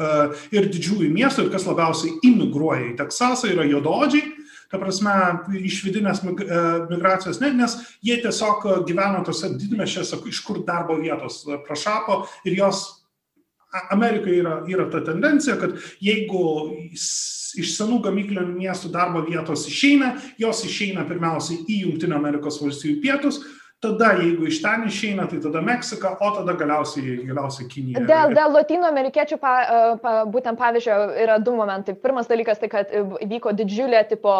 ir didžiųjų miestų, ir kas labiausiai imigruoja į Teksasą, yra jododžiai, ta prasme, iš vidinės migracijos, ne, nes jie tiesiog gyveno tose didmešėse, iš kur darbo vietos prašapo ir jos Amerikai yra, yra ta tendencija, kad jeigu iš senų gamyklinių miestų darbo vietos išeina, jos išeina pirmiausiai į Junktinio Amerikos valstybių pietus, tada jeigu iš ten išeina, tai tada Meksika, o tada galiausiai, galiausiai Kinija. Dėl, dėl latino amerikiečių, pa, pa, būtent pavyzdžio, yra du momentai. Pirmas dalykas tai, kad vyko didžiulė tipo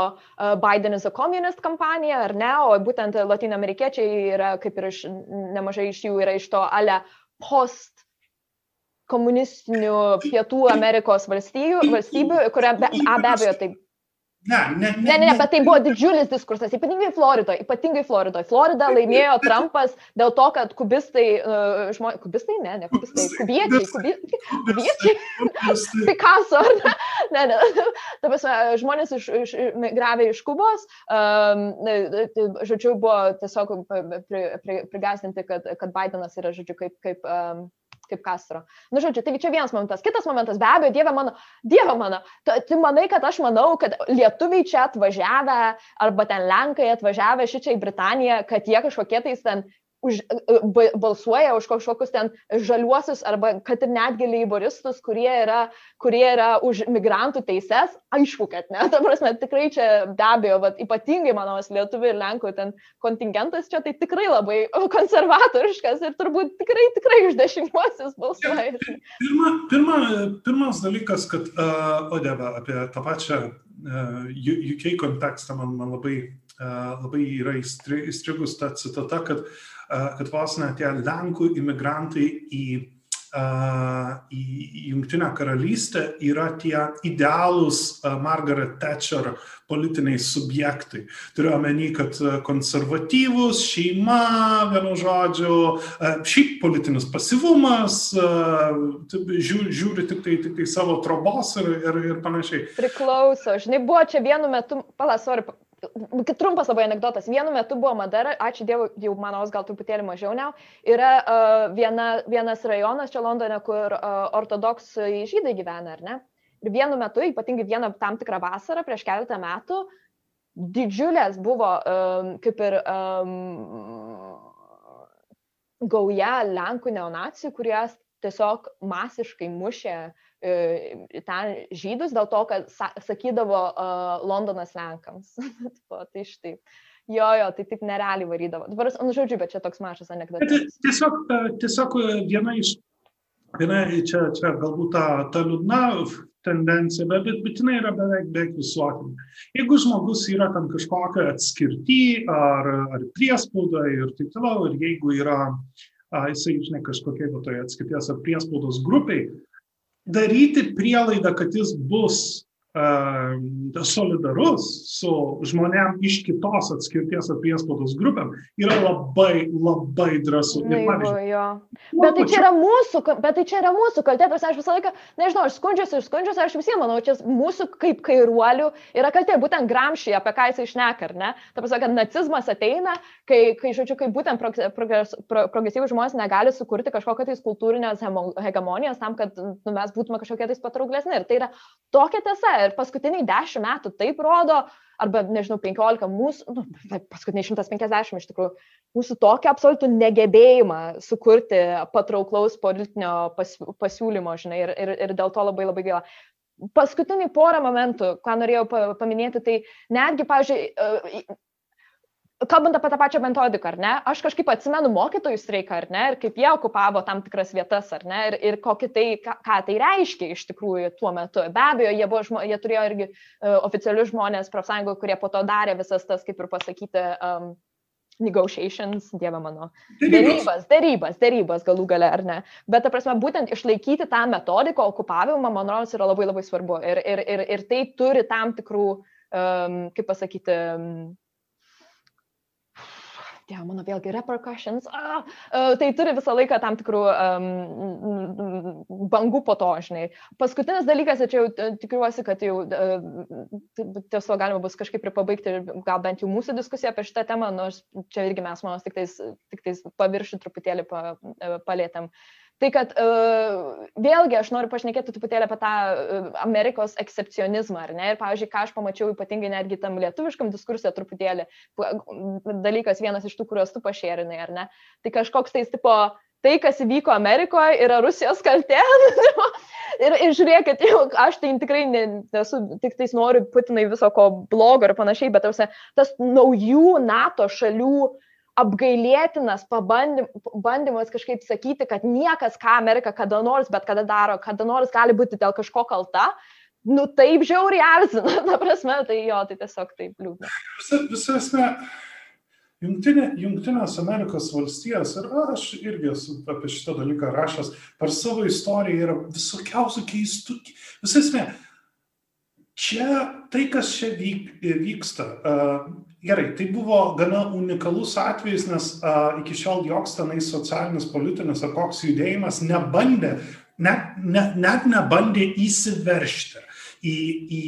Biden is a communist kampanija, ar ne, o būtent latino amerikiečiai yra, kaip ir iš, nemažai iš jų yra iš to ale post komunistinių Pietų Amerikos valstybių, valstybių kuria be, a, be abejo tai Ne, ne, ne, ne, ne, bet tai buvo didžiulis diskursas, ypatingai Floridoje, ypatingai Floridoje. Florida laimėjo Trumpas dėl to, kad kubistai, uh, žmonės, kubistai, ne, ne kubistai, kubiečiai, kubiečiai, kubiečiai, Picasso, ne, ne, ne, ta prasme, žmonės iš, iš, migravę iš Kubos, um, žodžiu, buvo tiesiog pri, pri, prigasinti, kad, kad Bidenas yra, žodžiu, kaip, kaip um, kaip Castro. Na, nu, žodžiu, taigi čia vienas momentas. Kitas momentas, be abejo, Dieve mano, Dieve mano, tu, tu manai, kad aš manau, kad lietuviai čia atvažiavę, arba ten Lenkai atvažiavę šičia į Britaniją, kad jie kažkokie tais ten už, e, balsuoja už kažkokius ten žaliuosius arba kad ir netgi leiboristus, kurie yra, kurie yra už migrantų teises, aišku, kad ne. Ta prasme, tikrai čia be abejo, bet ypatingai, manau, lietuvių ir lenkų ten kontingentas čia tai tikrai labai konservatoriškas ir turbūt tikrai, tikrai už dešiniuosius balsuoja. Pirma, pirma, pirmas dalykas, kad, uh, o dieve, apie tą pačią uh, UK kontekstą man, man labai, uh, labai yra įstrigus ta citata, kad uh, kad vos ne tie Lenkų imigrantai į į Junktinę karalystę yra tie idealūs Margaret Thatcher politiniai subjektai. Turiu omeny, kad konservatyvus, šeima, vienu žodžiu, šiaip politinis pasivumas, žiūri, žiūri tik, tai, tik tai savo trobos ir, ir, ir panašiai. Priklauso, žinai, buvo čia vienu metu, palasori, Trumpas labai anegdotas. Vienu metu buvo Madara, ačiū Dievui, jau manos gal truputėlį mažiau ne. Yra uh, viena, vienas rajonas čia Londone, kur uh, ortodoksai žydai gyvena, ar ne? Vienu metu, ypatingai vieną tam tikrą vasarą, prieš keletą metų, didžiulės buvo um, kaip ir um, gauja Lenkų neonacijų, kurie tiesiog masiškai mušė E, ten žydus dėl to, kad sakydavo uh, Londonas Lenkams. tai štai. Jo, jo, tai taip nerealiai varydavo. Dabar, nu, žodžiu, bet čia toks mažas anegdotas. Tiesiog, e, tiesiog viena iš, viena čia, čia galbūt ta, ta liūdna tendencija, bet, bet, bet jinai yra beveik, beveik visuotinė. Jeigu žmogus yra tam kažkokia atskirti ar, ar priespauda ir taip toliau, ir jeigu yra, a, jisai, žinai, kažkokia toje atskirties ar priespaudos grupiai, daryti prielaidą, kad jis bus solidarus su žmonėm iš kitos atskirties ar priespaudos grupėm yra labai, labai drąsu. Naivu, jo. Bet tai čia yra mūsų, bet tai čia yra mūsų kaltė, tas aš visą laiką, nežinau, aš skundžiuosi ir skundžiuosi, aš visiems manau, čia mūsų kaip kairuolių yra kaltė, būtent gramšį, apie ką jisai išneka, ar ne? Ta prasme, kad nacizmas ateina, kai, kai žodžiu, kai būtent progres, pro, progresyvų žmonės negali sukurti kažkokią tais kultūrinės hegemonijos tam, kad nu, mes būtume kažkokie tais patrauklesni. Ir tai yra tokia tiesa ir paskutiniai dešimt metų taip rodo, arba, nežinau, penkiolika mūsų, nu, paskutiniai šimtas penkiasdešimt iš tikrųjų, mūsų tokį absoliutų negebėjimą sukurti patrauklaus politinio pas, pasiūlymo, žinai, ir, ir, ir dėl to labai labai gaila. Paskutiniai porą momentų, ką norėjau paminėti, tai netgi, pavyzdžiui, kalbant apie tą pačią metodiką, ar ne, aš kažkaip atsimenu mokytojų streiką, ar ne, ir kaip jie okupavo tam tikras vietas, ar ne, ir, ir kokį tai, ką, ką tai reiškia iš tikrųjų tuo metu. Be abejo, jie, buvo, jie turėjo irgi uh, oficialius žmonės profsąjungų, kurie po to darė visas tas, kaip ir pasakyti, um, negotiations, dieve mano, dėrybas, dėrybas, dėrybas galų gale, ar ne. Bet, ta prasme, būtent išlaikyti tą metodiką okupavimą, man rodos, yra labai labai svarbu. Ir, ir, ir, ir tai turi tam tikrų, um, kaip pasakyti, um, Dievo, mano vėlgi repercussions, a, a, tai turi visą laiką tam tikrų um, bangų po to, žinai. Paskutinis dalykas, čia jau tikiuosi, kad jau tiesiog galima bus kažkaip ir pabaigti, gal bent jau mūsų diskusiją apie šitą temą, nors čia irgi mes, manau, tik tais, tik tais paviršių truputėlį pa, palėtėm. Uh, Tai kad uh, vėlgi aš noriu pašnekėti truputėlį apie tą uh, Amerikos ekscepcionizmą, ar ne? Ir, pavyzdžiui, ką aš pamačiau ypatingai netgi tam lietuviškam diskursė truputėlį, dalykas vienas iš tų, kuriuos tu pašėrinai, ar ne? Tai kažkoks tais tipo, tai, kas įvyko Amerikoje, yra Rusijos kaltė. ir, ir žiūrėkit, jau, aš tai tikrai nesu, tik tais noriu Putinai viso ko blogo ir panašiai, bet tausia, tas naujų NATO šalių apgailėtinas pabandym, bandymas kažkaip sakyti, kad niekas, ką Amerika kada nors, bet kada daro, kada nors gali būti dėl kažko kalta, nu taip žiauriai erzina, ta prasme, tai jo, tai tiesiog taip liūdna. Visa, visa esmė, Jungtinė, Jungtinės Amerikos valstijos, ir aš irgi esu apie šitą dalyką rašęs, per savo istoriją yra visokiausių keistų, visą esmę, čia tai, kas čia vyk, vyksta, uh, Gerai, tai buvo gana unikalus atvejis, nes a, iki šiol joks tenai socialinis, politinis ar koks judėjimas nebandė, net, ne, net nebandė įsiveršti į, į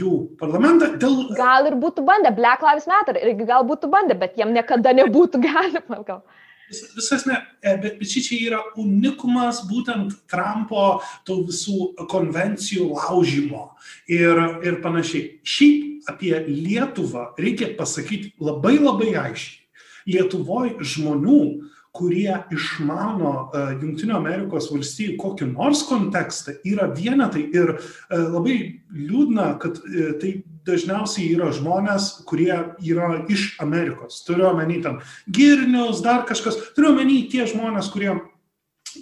jų parlamentą. Dėl... Gal ir būtų bandę, Black Lives Matter, irgi gal būtų bandę, bet jiem niekada nebūtų galima. Gal. Vis, visas ne, bet, bet šičia yra unikumas būtent Trumpo tų visų konvencijų laužymo ir, ir panašiai. Šiaip apie Lietuvą reikia pasakyti labai labai aiškiai. Lietuvoje žmonių, kurie išmano uh, Junktinio Amerikos valstybių kokį nors kontekstą, yra vienetai ir uh, labai liūdna, kad uh, tai dažniausiai yra žmonės, kurie yra iš Amerikos. Turiu omeny ten girnius, dar kažkas, turiu omeny tie žmonės, kurie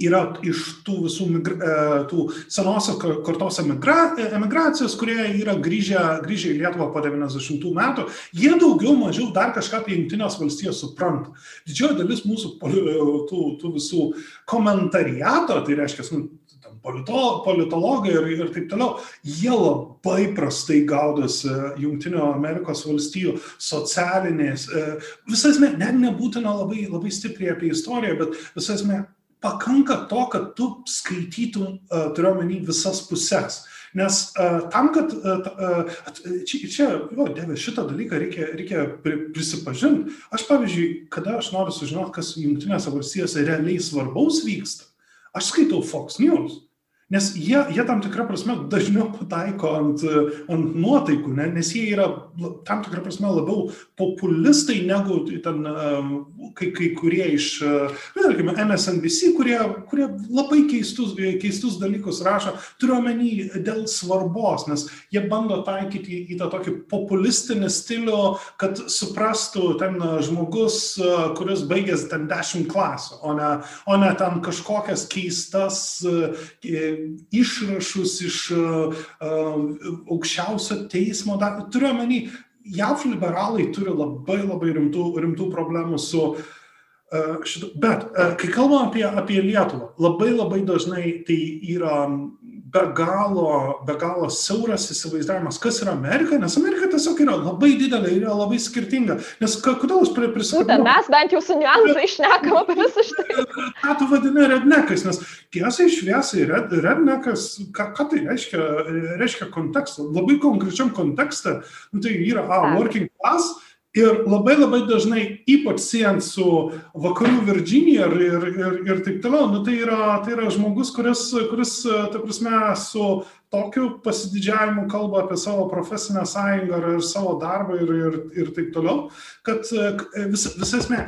yra iš tų visų migra, e, tų senosios kartos emigra, emigracijos, kurie yra grįžę, grįžę į Lietuvą po 90 metų, jie daugiau mažiau dar kažką apie Junktinės valstijas supranta. Didžioji dalis mūsų tų, tų visų komentariato, tai reiškia, nu, polito, politologai ir, ir taip toliau, jie labai prastai gaudosi Junktinio Amerikos valstijų socialinės, e, visas, net nebūtina labai, labai stipriai apie istoriją, bet visas, pakanka to, kad tu skaitytum, uh, turiuomenį, visas puses. Nes uh, tam, kad uh, čia, čia jo, dėvė, šitą dalyką reikia, reikia prisipažinti. Aš, pavyzdžiui, kada aš noriu sužinoti, kas Junktinėse valstijose realiai svarbaus vyksta, aš skaitau Fox News. Nes jie, jie tam tikrą prasme dažniau pataiko ant, ant nuotaikų, ne? nes jie yra tam tikrą prasme labiau populistai negu ten kai, kai kurie iš, tarkime, MSNBC, kurie, kurie labai keistus, keistus dalykus rašo, turiu omeny dėl svarbos, nes jie bando taikyti į tą tokį populistinį stilių, kad suprastų ten žmogus, kuris baigęs ten 10 klasių, o ne, o ne ten kažkokias keistas išrašus iš e, e, aukščiausio teismo. Turiu omeny, JAV liberalai turi labai labai rimtų, rimtų problemų su uh, šitu. Bet kai kalbam apie, apie Lietuvą, labai labai dažnai tai yra be galo, be galo siauras įsivaizdavimas, kas yra Amerika, nes Amerika tiesiog yra labai didelė ir yra labai skirtinga. Nes kodėl aš prisikabinu? Mes bent jau su niuansai išnekam apie visą šitą. Ką tu vadini rednekas, nes tiesai šviesiai red, rednekas, ką, ką tai reiškia, reiškia kontekstą, labai konkrečiam kontekste, nu, tai yra a, working class Ir labai labai dažnai, ypač siejant su vakarų Virginija ir, ir, ir, ir taip toliau, nu, tai, yra, tai yra žmogus, kuris, kuris, ta prasme, su tokiu pasididžiavimu kalba apie savo profesinę sąjungą ir savo darbą ir, ir, ir taip toliau, kad vis, vis esmė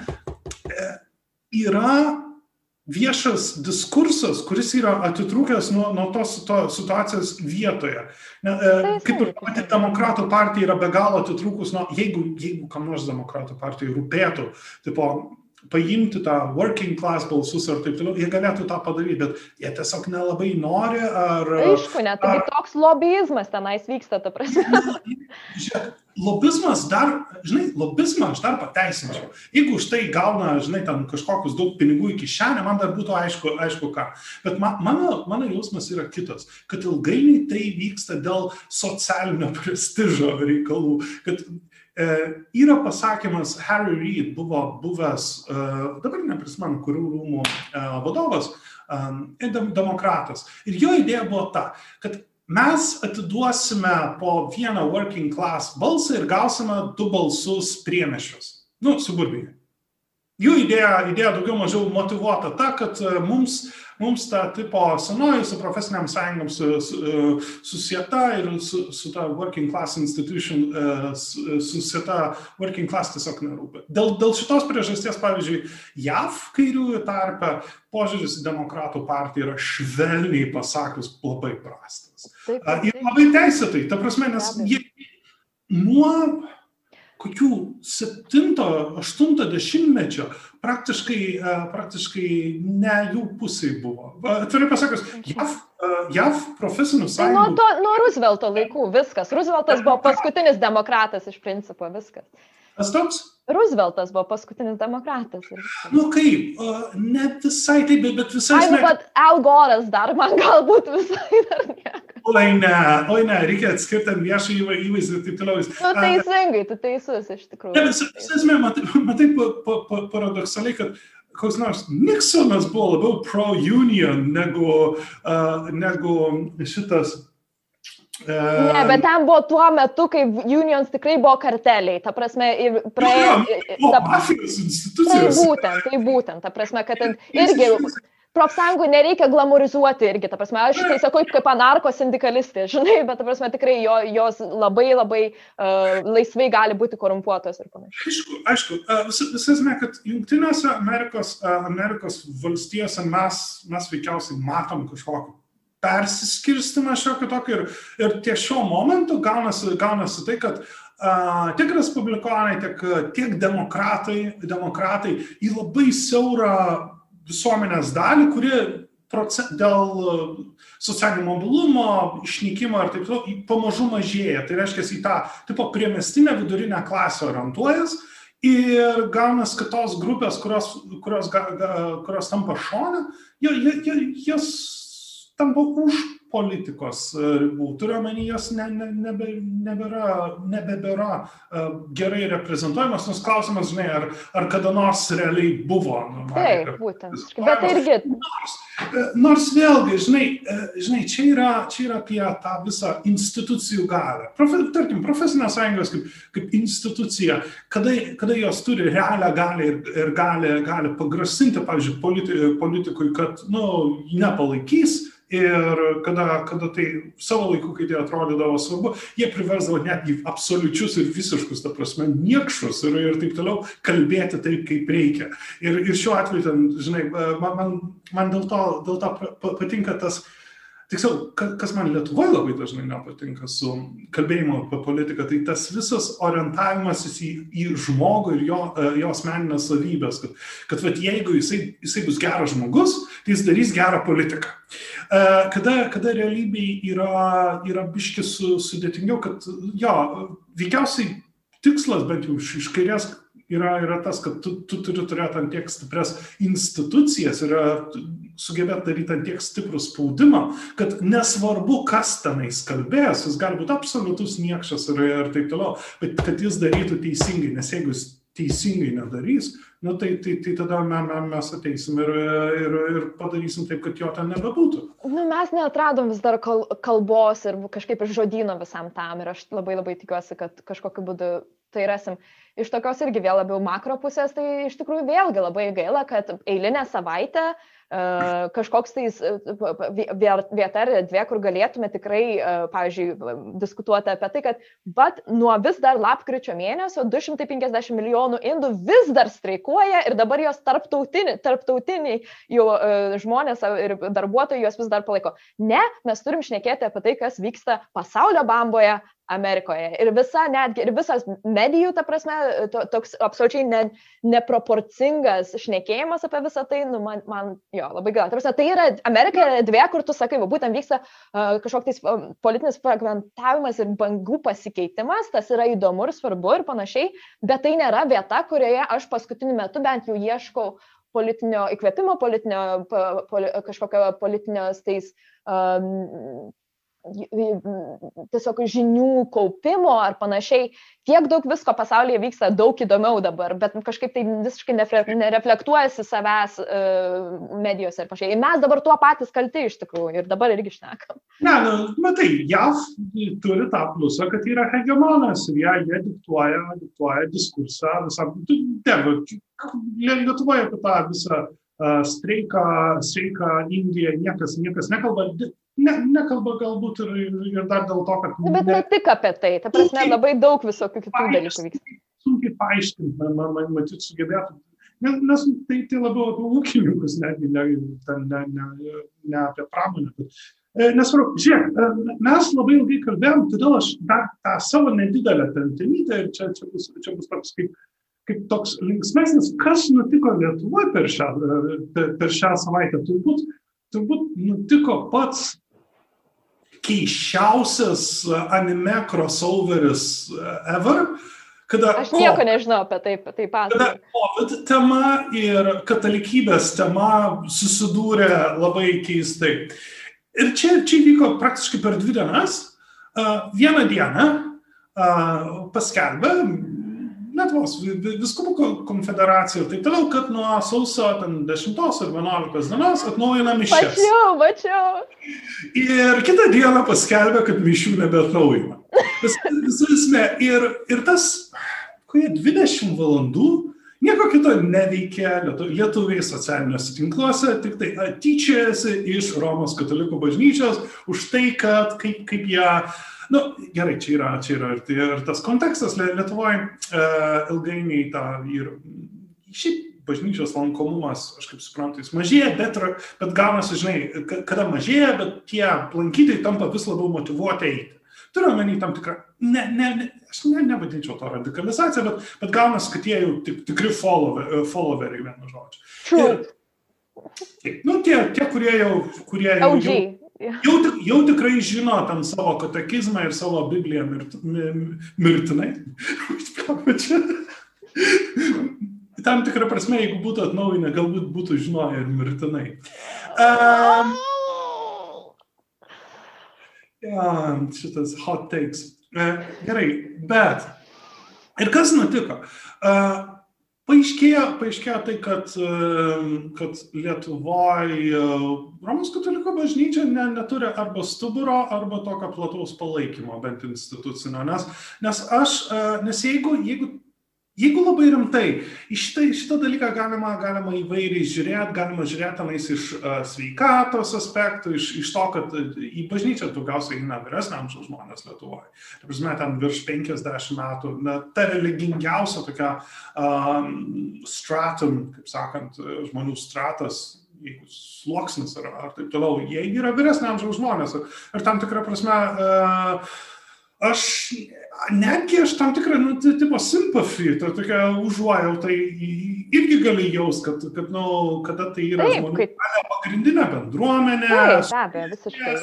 yra viešas diskursas, kuris yra atitrūkęs nuo, nuo tos to situacijos vietoje. Ne, e, kaip ir pati demokratų partija yra be galo atitrūkus nuo, jeigu, jeigu kam nors demokratų partijai rūpėtų, tipo, paimti tą working class balsus ir taip toliau, jie galėtų tą padaryti, bet jie tiesiog nelabai nori. Ar, Aišku, net ar... toks lobbyizmas tenais vyksta, ta prasme. Žiūrėk, lobizmas dar, žinai, lobizmą aš dar pateisinčiau. Jeigu už tai gauna, žinai, ten kažkokius daug pinigų į kišenę, man dar būtų aišku, aišku ką. Bet ma, mano, mano jausmas yra kitas, kad ilgainiui tai vyksta dėl socialinio prestižo reikalų, kad yra pasakymas, Harry Reid buvo buvęs, dabar neprisimenu, kurių rūmų vadovas, demokratas. Ir jo idėja buvo ta, kad mes atiduosime po vieną working class balsą ir gausime du balsus priemešius. Nu, suburbijoje. Jų idėja, idėja daugiau mažiau motivuota ta, kad mums mums ta tipo senoji su profesiniam sąjungom su, su, susieta ir su, su ta working class institution e, susieta working class tiesiog nerūpi. Dėl, dėl šitos priežasties, pavyzdžiui, JAV kairiųjų tarpe požiūris į demokratų partiją yra švelniai pasakius labai prastas. Taip, taip. Ir labai teisėtai, ta prasme, nes jie nuo kokių 7-8 dešimtmečio praktiškai, e, praktiškai ne jų pusai buvo. Atvirai pasakius, JAV, JAV profesinių sąjungų. Tai nuo, to, nuo Roosevelto laikų viskas. Rooseveltas buvo paskutinis demokratas iš principo, viskas. Kas toks? Rooseveltas buvo paskutinis demokratas. Nu kaip, uh, ne visai taip, bet visai. Ai, nu, bet Al Gore's dar man galbūt visai dar nieko. Oi ne, oi ne, reikia atskirti viešą įvaizdį ir taip toliau. Nu, teisingai, tu teisus iš tikrųjų. Ne, bet esmė, matai, matai pa, pa, paradoksaliai, kad koks nors Nixonas buvo labiau pro-union negu, uh, negu šitas Ne, bet ten buvo tuo metu, kai unions tikrai buvo karteliai. Ta prasme, ir praėjo. Ta mafijos institucijos. Tai būtent, tai būtent. Ta prasme, kad ten irgi profsąjungų nereikia glamorizuoti irgi, ta prasme, aš tai sakau kaip anarko sindikalistė, žinai, bet ta prasme tikrai jo, jos labai labai uh, laisvai gali būti korumpuotos ir panašiai. Aišku, aišku, uh, visi žinome, kad Junktinėse Amerikos, uh, Amerikos valstijose mes, mes veikiausiai matom kažkokį persiskirstimą šiokį tokį ir, ir ties šiuo momentu gaunasi, gaunasi tai, kad uh, tiek respublikonai, tiek, tiek demokratai, demokratai į labai siaurą visuomenės dalį, kuri dėl socialinio mobilumo, išnykimo ir taip toliau pamažu mažėja. Tai reiškia, į tą tipo priemestinę vidurinę klasę orientuojas ir gaunas kitos grupės, kurios, kurios, kurios tampa šonę, jos tampa už politikos e, ribų. Turiu omeny, jos ne, ne, nebe, nebėra, nebebėra uh, gerai reprezentuojamas, nors klausimas, žinai, ar, ar kada nors realiai buvo. Taip, būtent. Bet tai irgi. Nors, e, nors vėlgi, žinai, žinai čia, yra, čia yra apie tą visą institucijų galę. Profe, tarkim, profesinės sąjungos kaip, kaip institucija, kada, kada jos turi realią galę ir, ir gali, gali pagrasinti, pavyzdžiui, politi, politikui, kad, nu, nepalaikys ir kada, kada tai savo laiku, kai tai atrodydavo svarbu, jie priversdavo netgi absoliučius ir visiškus, ta prasme, niekšus ir, ir taip toliau kalbėti taip, kaip reikia. Ir, ir šiuo atveju, ten, žinai, man, man, man dėl to, dėl to patinka tas, tiksliau, kas man Lietuvoje labai dažnai nepatinka su kalbėjimu apie politiką, tai tas visas orientavimasis į, į žmogų ir jo, jo asmeninės savybės, kad, kad vat, jeigu jisai, jisai bus geras žmogus, tai jis darys gerą politiką. E, kada, kada realybėje yra, yra biškis su, sudėtingiau, kad jo, veikiausiai tikslas bent jau iš, iš kairės yra, yra tas, kad tu, tu turi turėti ant tiek stipres institucijas ir sugebėti daryti ant tiek stiprų spaudimą, kad nesvarbu, kas tenais kalbės, jis gali būti absoliutus niekšas ir, ir taip toliau, bet kad jis darytų teisingai, nes jeigu jis teisingai nedarys, nu, tai, tai, tai tada mes ateisim ir, ir, ir padarysim taip, kad jo ten nebebūtų. Nu, mes neatradom vis dar kalbos ir kažkaip ir žodino visam tam ir aš labai labai tikiuosi, kad kažkokiu būdu tai rasim. Iš tokios irgi vėl labiau makro pusės, tai iš tikrųjų vėlgi labai gaila, kad eilinę savaitę uh, kažkoks tais vieta ar dvi, kur galėtume tikrai, pavyzdžiui, diskutuoti apie tai, kad bet nuo vis dar lapkričio mėnesio 250 milijonų indų vis dar streikuoja ir dabar jos tarptautiniai, tarptautiniai jau žmonės ir darbuotojai juos vis dar palaiko. Ne, mes turim šnekėti apie tai, kas vyksta pasaulio bamboje, Amerikoje. Ir visa, netgi, ir visas medijų, ta prasme, to, toks absoliučiai ne, neproporcingas šnekėjimas apie visą tai, nu, man, man jo, labai gaila. Ta prasme, tai yra Amerika yra dvi, kur tu sakai, va, būtent vyksta uh, kažkoks uh, politinis fragmentavimas ir bangų pasikeitimas, tas yra įdomu ir svarbu ir panašiai, bet tai nėra vieta, kurioje aš paskutiniu metu bent jau ieškau politinio įkvėpimo, politinio, poli, kažkokio politinio tais um, tiesiog žinių kaupimo ar panašiai. Tiek daug visko pasaulyje vyksta, daug įdomiau dabar, bet kažkaip tai visiškai nereflektuojasi savęs uh, medijose ir panašiai. Ir mes dabar tuo patys kalti iš tikrųjų ir dabar irgi šnekam. Ne, nu, matai, JAV turi tą plusą, kad yra hegemonas ir jie, jie diktuoja, diktuoja diskursą visam. Lietuvoje apie tą visą streiką, streiką Indiją, niekas, niekas nekalba, ne, nekalba galbūt ir, ir dar dėl to, kad... Na, bet ne, ne tik apie tai, ta prasme, labai daug visokių kitų dalykų vyksta. Sunkiai paaiškinti, man, man, man matyt, sugebėtų. Nes, tai, tai labiau apie ūkininkus, netgi ne, ne, ne, ne apie pramonę. Bet, e, Nesvarbu, žiūrėk, e, mes labai ilgai kalbėjom, todėl aš dar tą savo nedidelę tentenytę ir čia, čia, bus, čia bus toks kaip, kaip toks linksmesnis, kas nutiko Lietuvoje per šią, per, per šią savaitę. Turbūt, turbūt nutiko pats keiščiausias anime crossoveris ever. Kada Aš nieko COVID, nežinau apie tai, tai pasakoti. Kada COVID tema ir katalikybės tema susidūrė labai keistai. Ir čia, čia vyko praktiškai per dvi dienas. Uh, vieną dieną paskelbė Lietuvos viskupų konfederacija ir taip toliau, kad nuo sausio 10 ar 11 dienos atnaujina mišęs. Mačiau, mačiau. Ir kitą dieną paskelbė, kad mišių nebeatnaujina. Visame. Ir, ir tas, kurie 20 valandų Nieko kito neveikia lietuviai socialiniuose tinkluose, tik tai tyčiasi iš Romos katalikų bažnyčios už tai, kad kaip, kaip jie uh, Nu, gerai, čia yra, čia yra ir, tai, ir tas kontekstas Lietuvoje e, ilgainiui tą ir šiaip bažnyčios lankomumas, aš kaip suprantu, jis mažėja, bet, bet gaunasi, žinai, kada mažėja, bet tie lankytojai tampa vis labiau motivuoti eiti. Turiu omeny tam tikrą, ne, ne, ne, aš ne, nevadinčiau to radikalizaciją, bet, bet gaunasi, kad jie jau tik, tikri follower, followeriai, vienu žodžiu. Ir, nu, tie, tie, kurie jau... Kurie jau, jau, Jau, jau tikrai žino tam savo katekizmą ir savo Bibliją mirt, mirtinai. tam tikrą prasme, jeigu būtų atnaujinę, galbūt būtų žinoję ir mirtinai. Um, ja, šitas hot takes. Uh, gerai, bet ir kas nutiko? Uh, Paaiškėjo, paaiškėjo tai, kad, kad Lietuvoje Romos kataliko bažnyčia ne, neturi arba stuburo, arba tokio plataus palaikymo, bent institucinio. Nes, nes aš, nes jeigu, jeigu Jeigu labai rimtai, iš šitą, šitą dalyką galima, galima įvairiai žiūrėti, galima žiūrėti tenais iš uh, sveikatos aspektų, iš, iš to, kad į bažnyčią daugiausiai eina vyresnio amžiaus žmonės Lietuvoje. Tai prasme, ten virš 50 metų, na, ta religingiausia tokia um, stratum, kaip sakant, žmonių stratas jeigu sluoksnis ar, ar taip toliau, jie yra vyresnio amžiaus žmonės. Ir, ir tam tikrą prasme, uh, aš netgi aš tam tikrą, nu, tipo simpathy, tai tokia užuojauta irgi gali jaus, kad, kad nu, kada tai yra Taip, žmonių kaip... pagrindinė bendruomenė. Taip, be abejo, visiškai.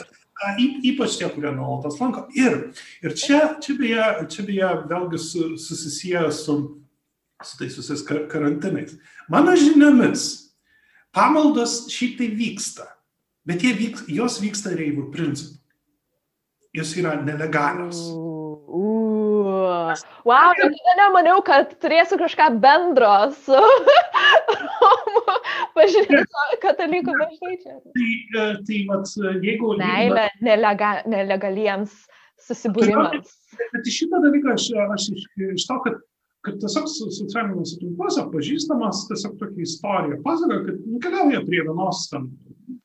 Ypač tie, kurie nuolatos lanko. Ir, ir čia, čia, beje, čia beje vėlgi su, susisieja su, su tais visais karantinais. Mano žiniomis, pamaldos šiaip tai vyksta, bet vyks, jos vyksta reivų principu. Jos yra nelegalios. Wow, niekada nemaniau, kad turėsiu kažką bendro su bažnyčia, katalikų bažnyčia. Tai, e, tai vat, jeigu... Meilė nelega, nelegaliems susibūrimams. Bet iš šitą dalyką aš, aš iš, iš to, kad kad tiesiog socialiniuose tinkluose pažįstamas tiesiog tokia istorija pasakoja, kad nukeliauja prie vienos ten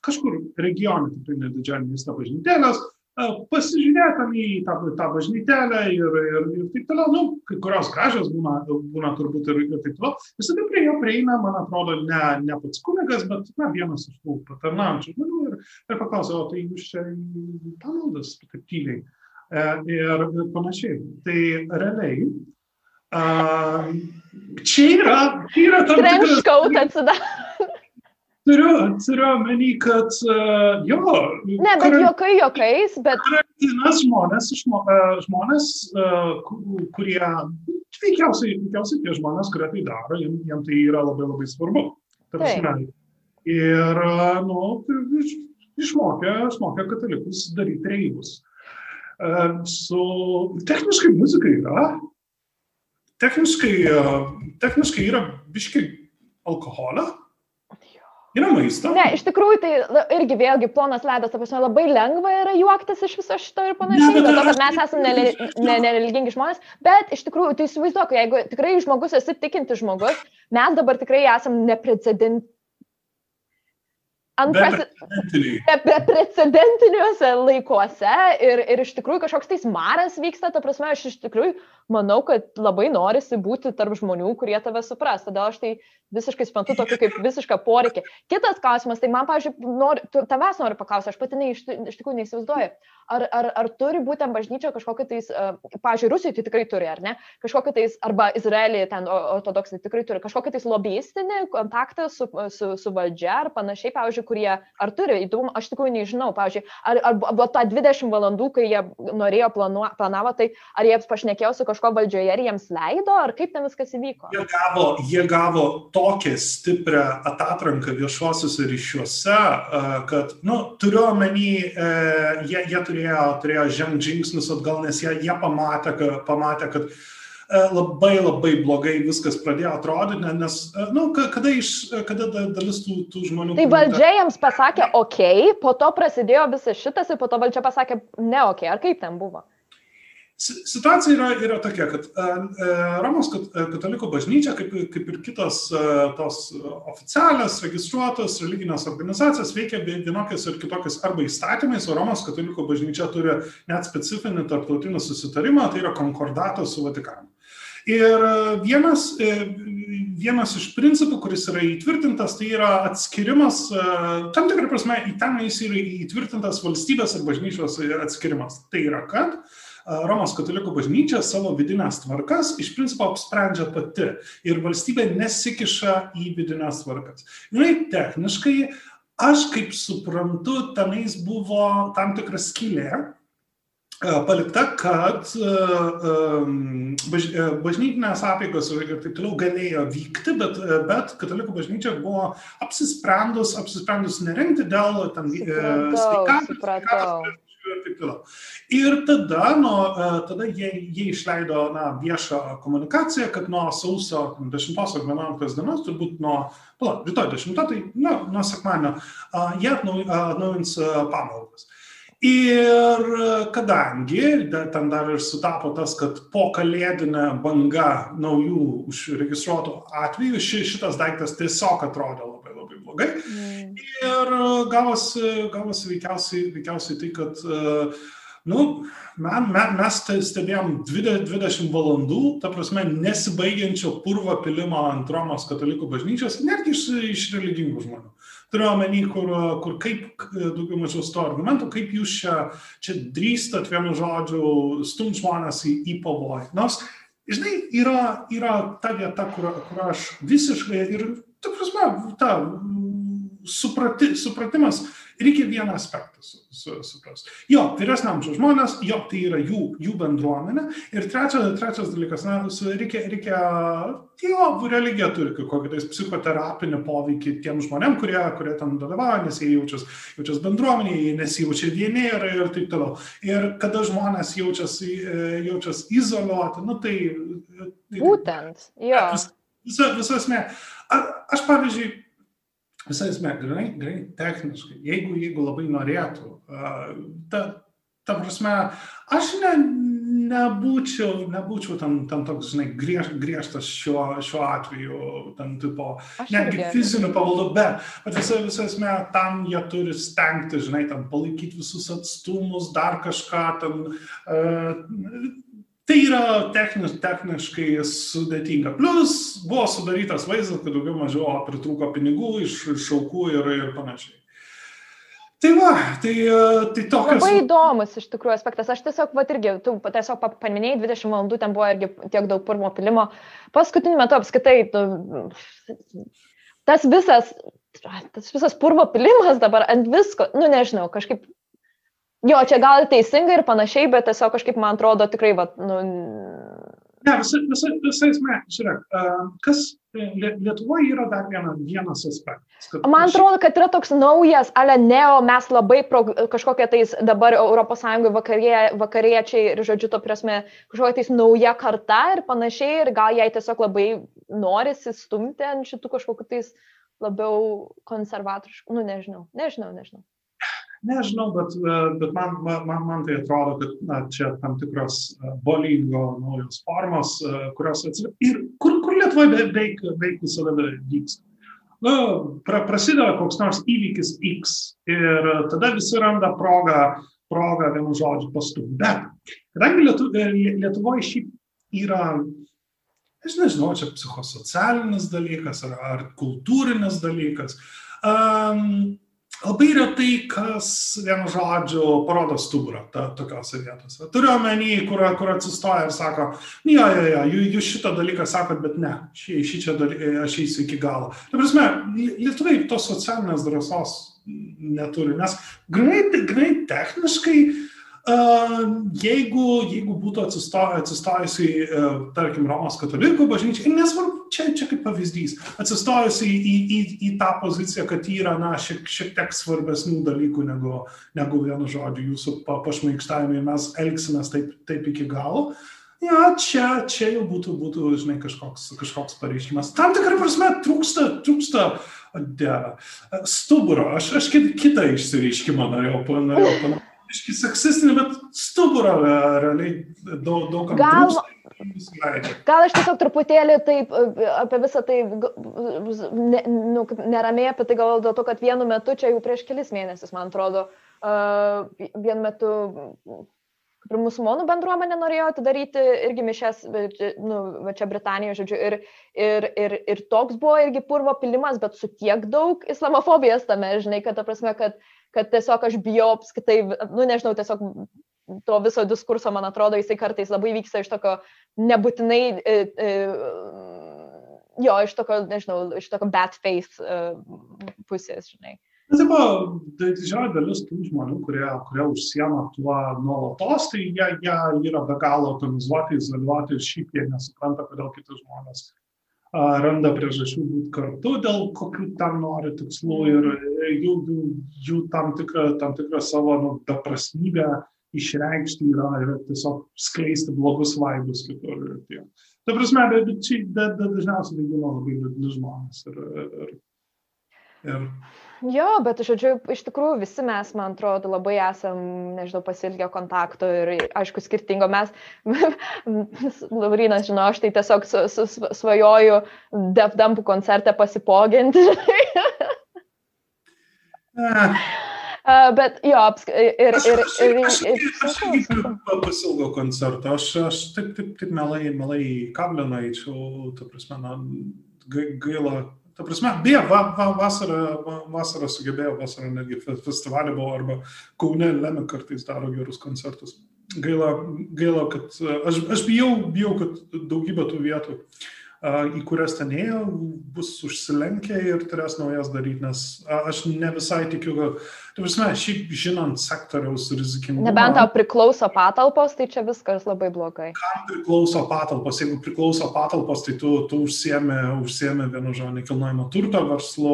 kažkur regione, tikrai nedidžiąją miestą bažnytėlės, pasižiūrėtum į tą, tą bažnytelę ir, ir, ir taip toliau, nu, kai kurios gražios būna, būna turbūt ir, ir taip toliau. Visada prie jo prieina, man atrodo, ne, ne pats kunigas, bet na, vienas iš tų patarnaujančių žmonių ir, ir paklausė, o tai jūs čia pamaldas, taip tyliai. E, ir, ir panašiai. Tai realiai, a, čia yra, čia yra tam tikras... Trenškaut atsidaro. Turiu, turiu omeny, kad uh, jo. Ne, bet karan... jokai jokais, bet. Karantinas žmonės, žmonės uh, kurie, veikiausiai, veikiausiai tie žmonės, kurie tai daro, jiems jiem tai yra labai labai svarbu. Tarsi, ir, uh, nu, išmokė, išmokė katalikus daryti reivus. Su techniškai muzika yra. Techniškai, techniškai yra biški alkoholio, Yra maisto. Ne, iš tikrųjų, tai irgi vėlgi plonas ledas, ta prasme, labai lengva yra juoktis iš viso šito ir panašiai, ne, dėl to, kad mes esame nereligingi ne, ne žmonės, bet iš tikrųjų, tai įsivaizduok, jeigu tikrai žmogus esi tikinti žmogus, mes dabar tikrai esame neprecedent, beprecedentiniuose laikuose ir, ir iš tikrųjų kažkoks tais maras vyksta, ta prasme, aš iš tikrųjų manau, kad labai norisi būti tarp žmonių, kurie tave supras. Todėl aš tai visiškai suprantu tokį kaip visišką poreikį. Kitas klausimas, tai man, pavyzdžiui, nori, tu, tavęs noriu paklausti, aš pati ne, iš, iš tikrųjų neįsivaizduoju, ar, ar, ar turi būtent bažnyčia kažkokia tais, uh, pavyzdžiui, Rusijoje tai tikrai turi, ar ne, kažkokia tais, arba Izraelija ten ortodoksai tikrai turi, kažkokia tais lobbyistinį kontaktą su, su, su valdžia ar panašiai, pavyzdžiui, kurie, ar turi, įdomu, aš tikrųjų nežinau, pavyzdžiui, ar, ar buvo tą 20 valandų, kai jie norėjo planuo, planavo, tai ar jie pašnekėjo su kažkokiu kažko valdžioje ir jiems leido, ar kaip ten viskas įvyko? Jie gavo, jie gavo tokią stiprią atatranką viešuosiuose ryšiuose, kad, nu, turiu omeny, e, jie, jie turėjo, turėjo žengti žingsnius atgal, nes jie, jie pamatė, kad, pamatė, kad e, labai labai blogai viskas pradėjo atrodyti, nes, na, e, nu, kada, iš, kada dalis tų, tų žmonių... Tai valdžia jiems pasakė, ok, po to prasidėjo visas šitas ir po to valdžia pasakė, ne ok, ar kaip ten buvo? Situacija yra, yra tokia, kad Romos katalikų bažnyčia, kaip, kaip ir kitos tos oficialios, registruotos religinės organizacijos, veikia vienokiais ir kitokiais arba įstatymais, o Romos katalikų bažnyčia turi net specifinį tarptautinį susitarimą, tai yra konkordatas su Vatikanu. Ir vienas, vienas iš principų, kuris yra įtvirtintas, tai yra atskirimas, tam tikrą prasme, į ten jis yra įtvirtintas valstybės ir bažnyčios atskirimas. Tai yra, kad uh, Romos katalikų bažnyčia savo vidinės tvarkas iš principo apsprendžia pati ir valstybė nesikiša į vidinės tvarkas. Žinai, techniškai, aš kaip suprantu, tenais buvo tam tikras skylė, palikta, kad baž, bažnytinės apėgos ir taip toliau galėjo vykti, bet, bet katalikų bažnyčia buvo apsisprendus, apsisprendus nerengti dėl sveikatos ir taip toliau. Ir tada, nu, tada jie, jie išleido na, viešą komunikaciją, kad nuo sausio 10 ar 11 dienos, turbūt nuo, pala, rytoj 10, tai na, nuo sekmanio, jie atnaujins pamaldas. Ir kadangi ten dar ir sutapo tas, kad po kalėdinė banga naujų užregistruotų atvejų, ši, šitas daiktas tiesiog atrodė labai labai blogai. Mm. Ir gavosi, gavosi veikiausiai, veikiausiai tai, kad nu, man, man, mes stebėjom 20 valandų, ta prasme, nesibaigiančio purvo pilimo ant Romos katalikų bažnyčios, netgi iš, iš religingų žmonių. Turiu omeny, kur, kur kaip, daugiau mažiau sto argumentų, kaip jūs čia, čia drįstat vienu žodžiu stumt žmonės į, į pavojų. Nors, žinai, yra, yra ta vieta, kur, kur aš visiškai ir, ta prasme, ta suprati, supratimas, reikia vieną aspektą suprasti. Jo, vyresnio amžiaus žmonės, jo, tai yra jų, jų bendruomenė. Ir trečias, trečias dalykas, na, reikia, reikia, jo, religija turi kokį tai psichoterapinį poveikį tiem žmonėm, kurie, kurie ten dalyvauja, nes jie jaučiasi, jaučiasi bendruomenėje, nesijaučia vieni ir, ir taip toliau. Ir kada žmonės jaučiasi, jaučiasi izoliuoti, nu tai... tai Būtent, jo. Visa, visa esmė. Aš, pavyzdžiui, visa esmė, grinai, grinai techniškai, jeigu, jeigu labai norėtų, ta, ta prasme, aš ne, nebūčiau, nebūčiau tam, tam toks, žinai, griež, griežtas šiuo, šiuo atveju, tam tipo, aš netgi fizinių pavaldų, bet, bet visa, visa esmė, tam jie turi stengti, žinai, tam palaikyti visus atstumus, dar kažką, tam, uh, Tai yra techniš, techniškai sudėtinga. Plus buvo sudarytas vaizdas, kad daugiau mažiau pritrūko pinigų iš, iš šaukų ir, ir panašiai. Tai va, tai, tai tokias. Labai įdomus iš tikrųjų aspektas. Aš tiesiog, va irgi, tu tiesiog paminėjai, 20 valandų ten buvo irgi tiek daug pirmo pilimo. Paskutiniu metu apskaitai, tu, tas visas, tas visas purvo pilimas dabar ant visko, nu nežinau, kažkaip Jo, čia gal teisingai ir panašiai, bet tiesiog kažkaip man atrodo tikrai, va, nu, Ne, visa, visa, visa esmė, žiūrėk, kas Lietuvoje yra dar viena, vienas aspektas. Man atrodo, kad yra toks naujas, ale neo, mes labai pro, kažkokie tais dabar ES vakarie, vakariečiai ir, žodžiu, to prasme, kažkokia tais nauja karta ir panašiai, ir gal jai tiesiog labai norisi stumti ant šitų kažkokių tais labiau konservatoriškų, nu nežinau, nežinau, nežinau. Nežinau, bet, e, bet man, man, man tai atrodo, kad na, čia tam tikros e, bolingo naujos formos, e, kurios atsiranda ir kur, kur Lietuvoje beveik, beveik visada vyksta. Nu, pra, prasideda koks nors įvykis X ir tada visi randa progą, progą vienu žodžiu pastumti. Bet kadangi Lietu, Lietuvoje šiaip yra, aš nežinau, čia psichosocialinis dalykas ar, ar kultūrinis dalykas, um, labai retai kas, vienu žodžiu, parodo stuburą ta, tokiuose vietose. Turiu omeny, kur, kur atsistoja ir sako, jo, jo, jo, jūs šitą dalyką sakot, bet ne, šį, šį čia dalyką aš eisiu iki galo. Tai prasme, lietuviai tos socialinės drąsos neturi, nes grinai, grinai techniškai Jeigu, jeigu būtų atsistojusi, e, tarkim, Romos katalikų bažnyčia, nesvarbu, čia, čia kaip pavyzdys, atsistojusi į, į, į tą poziciją, kad yra, na, šiek, šiek tiek svarbesnių dalykų negu, negu vienu žodžiu jūsų pa, pašmaikštavimai, mes elgsimės taip, taip iki galo. Ja, čia, čia jau būtų, būtų žinai, kažkoks, kažkoks pareiškimas. Tam tikrą prasme trūksta, trūksta dieve, stuburo. Aš, aš kitą išsireiškimą norėjau, panaudoti biški seksistinį, bet stuburą e, realiai daug, daug kam. Gal, gal aš tiesiog truputėlį taip e, apie visą tai ne, nu, neramiai apie tai galvoju dėl to, kad vienu metu, čia jau prieš kelis mėnesius, man atrodo, uh, vienu metu kaip ir musulmonų bendruomenė norėjo atidaryti irgi mišes, nu, va čia Britanijoje, žodžiu, ir, ir, ir, ir toks buvo irgi purvo pilimas, bet su tiek daug islamofobijos tame, žinai, kad ta prasme, kad, kad tiesiog aš bijau apskaitai, nu nežinau, tiesiog to viso diskurso, man atrodo, jisai kartais labai vyksta iš tokio nebūtinai, e, e, jo, iš tokio, nežinau, iš tokio bad faith e, pusės, žinai. Tipo, tai didžioji dalis tų žmonių, kurie, kurie užsiema tuo nuolatos, tai jie, jie yra be galo atomizuoti, izoliuoti ir šiaip jie nesupranta, kodėl kiti žmonės randa priežasčių būti kartu, dėl kokių tam nori tikslų ir jų, jų, jų tam tikrą, tam tikrą savo nu, beprasmybę išreikšti yra, yra tiesiog skleisti blogus vaibus kitur. Tai, ta prasme, bet, bet, bet, bet dažniausiai tai būna labai liūdni žmonės. Ir, ir, ir Jo, bet žodžiu, iš tikrųjų visi mes, man atrodo, labai esam, nežinau, pasilgę kontakto ir, aišku, skirtingo mes. Laurinas, žinau, aš tai tiesiog su, su, svajoju Defdampų koncerte pasipoginti. Uh, bet jo, apsk... ir... Aš, ir, ir, ir, ir, aš irgi pasilgo koncertą, aš, aš taip, taip, taip melai, melai kabliną eičiau, ta prasme, na, gaila, Ta prasme, beje, va, va, vasarą, va, vasarą sugebėjau, vasarą netgi festivalį buvo, arba Kaune Lemė kartais daro gerus koncertus. Gaila, gaila kad aš, aš bijau, bijau, kad daugybė tų vietų uh, į kurias ten ėjo, bus užsilenkę ir turės naujas daryti, nes aš ne visai tikiu, kad, tu prasme, šiaip žinant sektoriaus rizikingumą. Nebent tau priklauso patalpos, tai čia viskas labai blogai. Kam priklauso patalpos? Jeigu priklauso patalpos, tai tu, tu užsiemi, užsiemi vienu žodžiu nekilnojamo turto verslu,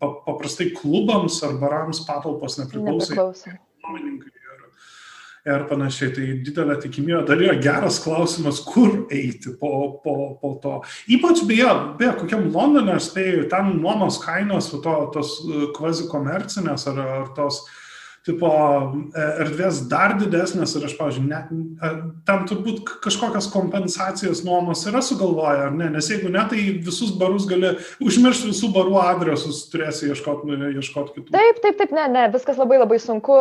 o paprastai klubams ar barams patalpos nepriklauso. nepriklauso ir panašiai. Tai didelė tikimybė, dar yra geras klausimas, kur eiti po, po, po to. Ypač beje, beje, kokiam Londone aš spėjau, ten nuomos kainos, to, tos e, kvazi komercinės ar, ar tos uh, tipo, e, erdvės dar didesnės ir aš, ne, e, ten turbūt kažkokias kompensacijas nuomos yra sugalvoję, ar ne, nes jeigu ne, tai visus barus gali užmiršti visų barų adresus, turėsi ieškoti nu, ieškot kitų. Taip, taip, taip, ne, ne, viskas labai labai sunku,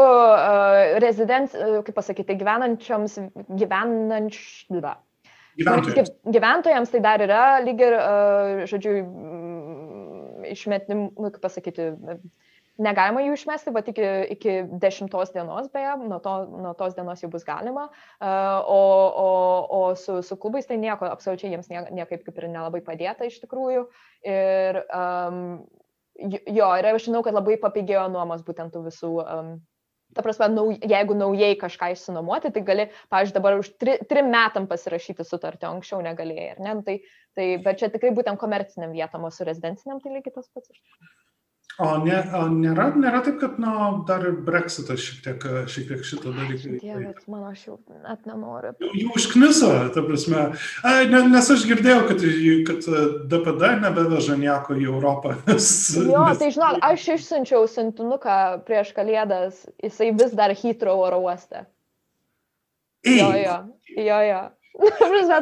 rezidenc, uh, kaip pasakyti, gyvenančiams, gyvenančiams. Gyventojams. Gyventojams tai dar yra lyg ir, žodžiu, išmetim, kaip pasakyti, uh, Negalima jų išmesti, bet iki, iki dešimtos dienos, beje, nuo, to, nuo tos dienos jau bus galima. O, o, o su, su klubais tai nieko, absoliučiai jiems nie, niekaip kaip ir nelabai padėta iš tikrųjų. Ir um, jo, ir aš žinau, kad labai papigėjo nuomos būtent tų visų um, Ta prasme, nau, jeigu naujai kažką išsinuomoti, tai gali, pavyzdžiui, dabar už tri, trim metam pasirašyti sutartį, anksčiau negalėjai, ar ne? Nu, tai, tai, bet čia tikrai būtent komerciniam vietom, o su rezidenciniam tai lygiai tas pats. O, ne, o nėra, nėra taip, kad nu, dar ir Brexitas šiek tiek, šiek tiek šitą dalyką. Dievas, man aš jau net nenoriu. Jau, jau užkniso, ta prasme. A, ne, nes aš girdėjau, kad, kad DPD nebeveža nieko į Europą. Nes, jo, nes... tai žinok, aš išsiunčiau siuntinuką prieš kalėdas, jisai vis dar Heathrow oro uoste. Jo, jo, jo, jo.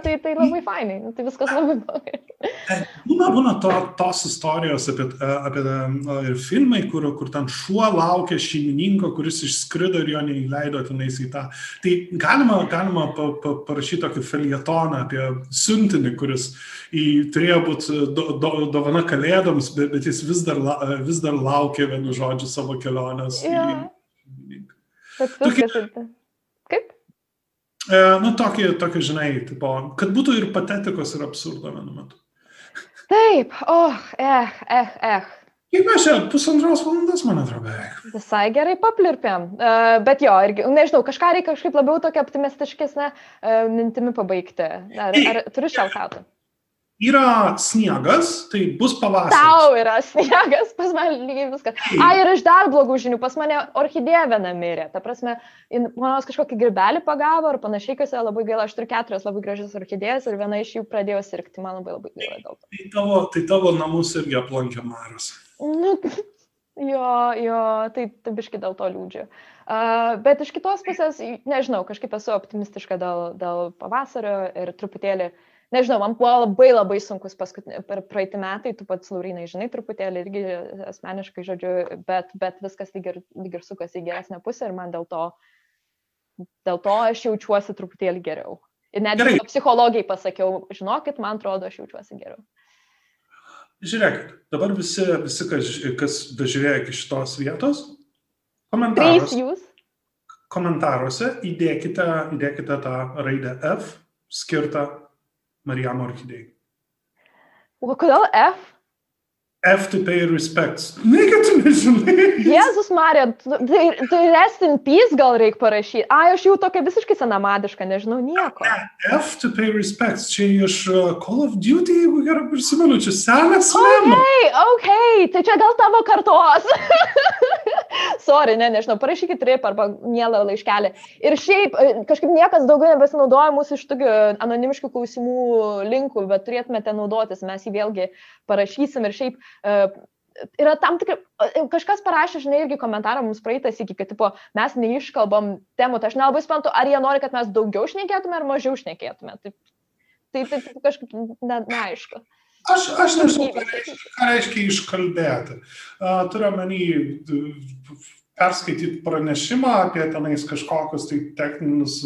Tai, tai labai fainai, nu, tai viskas labai blogai. E, būna, būna to, tos istorijos apie, e, apie e, ir filmai, kur, kur ten šuo laukia šeimininko, kuris išskrido ir jo neįleido tenais į tą. Tai galima, galima pa, pa, parašyti tokį felietoną apie siuntinį, kuris į, turėjo būti do, do, dovana kalėdoms, bet, bet jis vis dar, vis dar laukia, vienu žodžiu, savo kelionės. Yeah. Į. Bet viskas. Tokie... E, nu, tokį, tokį, žinai, tipo, kad būtų ir patetikos, ir absurdo vienu metu. Taip, oh, eh, eh, eh. Kaip mes čia pusantros valandos, man atrodo, beveik. Visai gerai paplirpėm. Uh, bet jo, irgi, nežinau, kažką reikia kažkaip labiau tokia optimistiškesnė uh, mintimi pabaigti. Ar, ar turiu šaltauti? Yra sniegas, tai bus pavasaris. Tau yra sniegas, pas mane lygiai viskas. A, ir iš dar blogų žinių, pas mane orchidėja viena mirė. Ta prasme, manos kažkokį girbelį pagavo ar panašiai, kas yra labai gaila. Aš turiu keturias labai gražias orchidėjas ir viena iš jų pradėjo sirgti. Man labai labai gaila dėl to. Tai tavo, tai tavo namus irgi aplankė Maras. Nu, jo, jo, tai tabiškai dėl to liūdžiu. Uh, bet iš kitos pusės, nežinau, kažkaip esu optimistiška dėl, dėl pavasario ir truputėlį uh, nežinau, man buvo labai labai sunkus paskutinį, per praeitį metai, tu pats Laurinai žinai truputėlį irgi asmeniškai, žodžiu, bet, bet viskas lyg ir, lyg ir sukasi į geresnę pusę ir man dėl to, dėl to aš jaučiuosi truputėlį geriau. Ir net psichologijai pasakiau, žinokit, man atrodo, aš jaučiuosi geriau. Žiūrėkit, dabar visi, visi kas, kas bežiūrėjo iki šitos vietos, komentaruose, komentaruose įdėkite, įdėkite tą raidę F skirtą Marijamo orchidėjai. O kodėl F? F to pay respects. Negi tu nežinai. Jėzus Marija, tai, tai rest in peace gal reikia parašyti. Ai, aš jau tokia visiškai senamadiška, nežinau nieko. Ne, F to pay respects. Čia iš uh, Call of Duty, jeigu gerai prisimenu, čia senas. Ok, ok, tai čia gal tavo kartos. Sorry, ne, nežinau, parašykit trip arba mielą laiškelį. Ir šiaip, e, kažkaip niekas daugiau nebesinaudoja mūsų iš tokių anonimiškų klausimų linkų, bet turėtumėte naudotis, mes jį vėlgi parašysim ir šiaip uh, yra tam tikrai, e, kažkas parašė, žinai, irgi komentarą mums praeitas iki, kad, tipo, mes neiškalbam temų, tai aš nelabai suprantu, ar jie nori, kad mes daugiau šnekėtume ar mažiau šnekėtume. Tai, tai, tai, kažkaip ne, neaišku. Aš, aš nežinau, ką reiškia, ką reiškia iškalbėti. Turiu menį perskaityti pranešimą apie tenais kažkokius tai techninius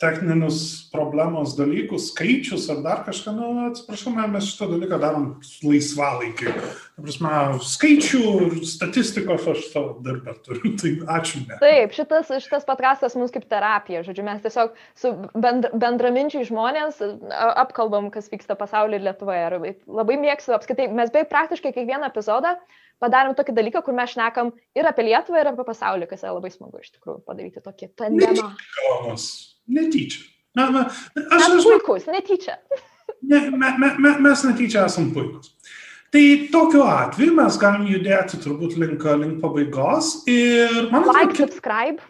techninius problemos dalykus, skaičius ar dar kažką, nu, atsiprašau, mes šitą dalyką darom laisvalaikiai. Prasme, skaičių ir statistikos aš savo darbę turiu, tai ačiū. Ne. Taip, šitas, šitas patrastas mums kaip terapija, žodžiu, mes tiesiog su bend, bendraminčiai žmonės apkalbam, kas vyksta pasaulyje ir Lietuvoje. Ir labai mėgstu, apskaitai, mes beveik praktiškai kiekvieną epizodą padarėm tokį dalyką, kur mes šnekam ir apie Lietuvą, ir apie pasaulį, kas yra labai smagu iš tikrųjų padaryti tokį tandemą. Netyčia. Na, na, aš esu puikus, netyčia. Ne, me, me, me, mes netyčia esam puikus. Tai tokiu atveju mes galim judėti turbūt link, link pabaigos ir man atrodo. Like, subscribe.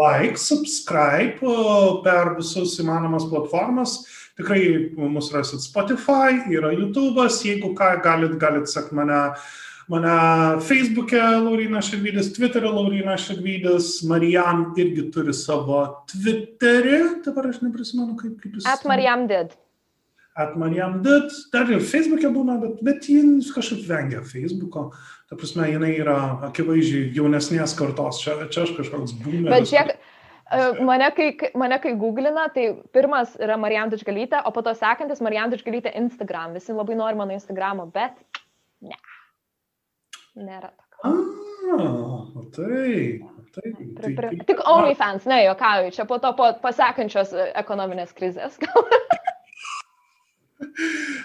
Like, subscribe per visus įmanomas platformas. Tikrai mus rasit Spotify, yra YouTube'as, jeigu ką, galit, galit sekti mane uh, mane Facebook'e Laurina Šedvydis, Twitter'e Laurina Šedvydis, Marijam irgi turi savo Twitterį, dabar aš neprisimenu, kaip, kaip jis. At Marijam did. At Marijam did, dar ir Facebook'e būna, bet, bet jis kažkaip vengia Facebook'o. Ta prasme, jinai yra akivaizdžiai jaunesnės kartos, čia, čia aš kažkoks būna. Bet žiūrėk, e, Mane kai, mane kai googlina, tai pirmas yra Marijam Dičgalytė, o po to sekantis Marijam Dičgalytė Instagram. Visi labai nori mano Instagramo, bet ne. Nėra tokio. A, tai. Tai, tai, tai, Tik OnlyFans, ne, juokauju, čia po to po pasekančios ekonominės krizės.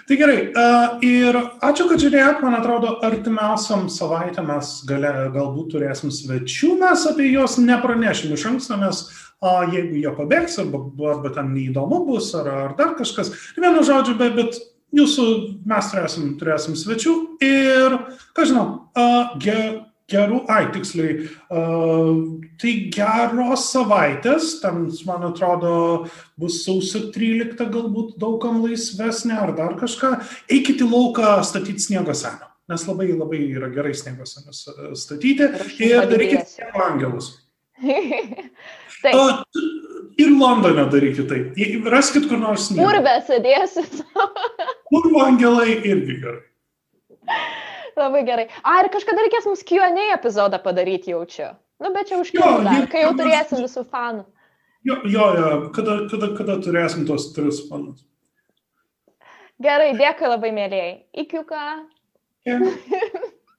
Tai gerai, uh, ir ačiū, kad žiūrėjot, man atrodo, artimiausiam savaitę mes gale, galbūt turėsim svečių, mes apie juos nepranešim iš anksto, nes uh, jeigu jie pabėgs, arba, arba ten neįdomu bus, ar, ar dar kažkas, vienu žodžiu, bet, bet jūsų mes turėsim, turėsim svečių ir, ką žinau, uh, ge, gerų, ai, tiksliai, uh, tai geros savaitės, ten, man atrodo, bus sausio 13, galbūt daugam laisvesnė ar dar kažką, eikite į lauką statyti sniego senio, nes labai labai yra gerai sniego senius statyti ir darykite sniego angelus. Taip. Uh, ir Londone darykite taip. Raskit kur nors. Kur besidėsi? Kur angelai irgi gerai. Labai gerai. A, ir kažkada reikės mums QA epizodą padaryti jaučiu. Nu, bet čia užkliūva, kai jau turėsim visų fanų. Jo, jo, jo. Kada, kada, kada turėsim tos tris fanus. Gerai, dėkui labai mėlyjei. Iki ką. Yeah.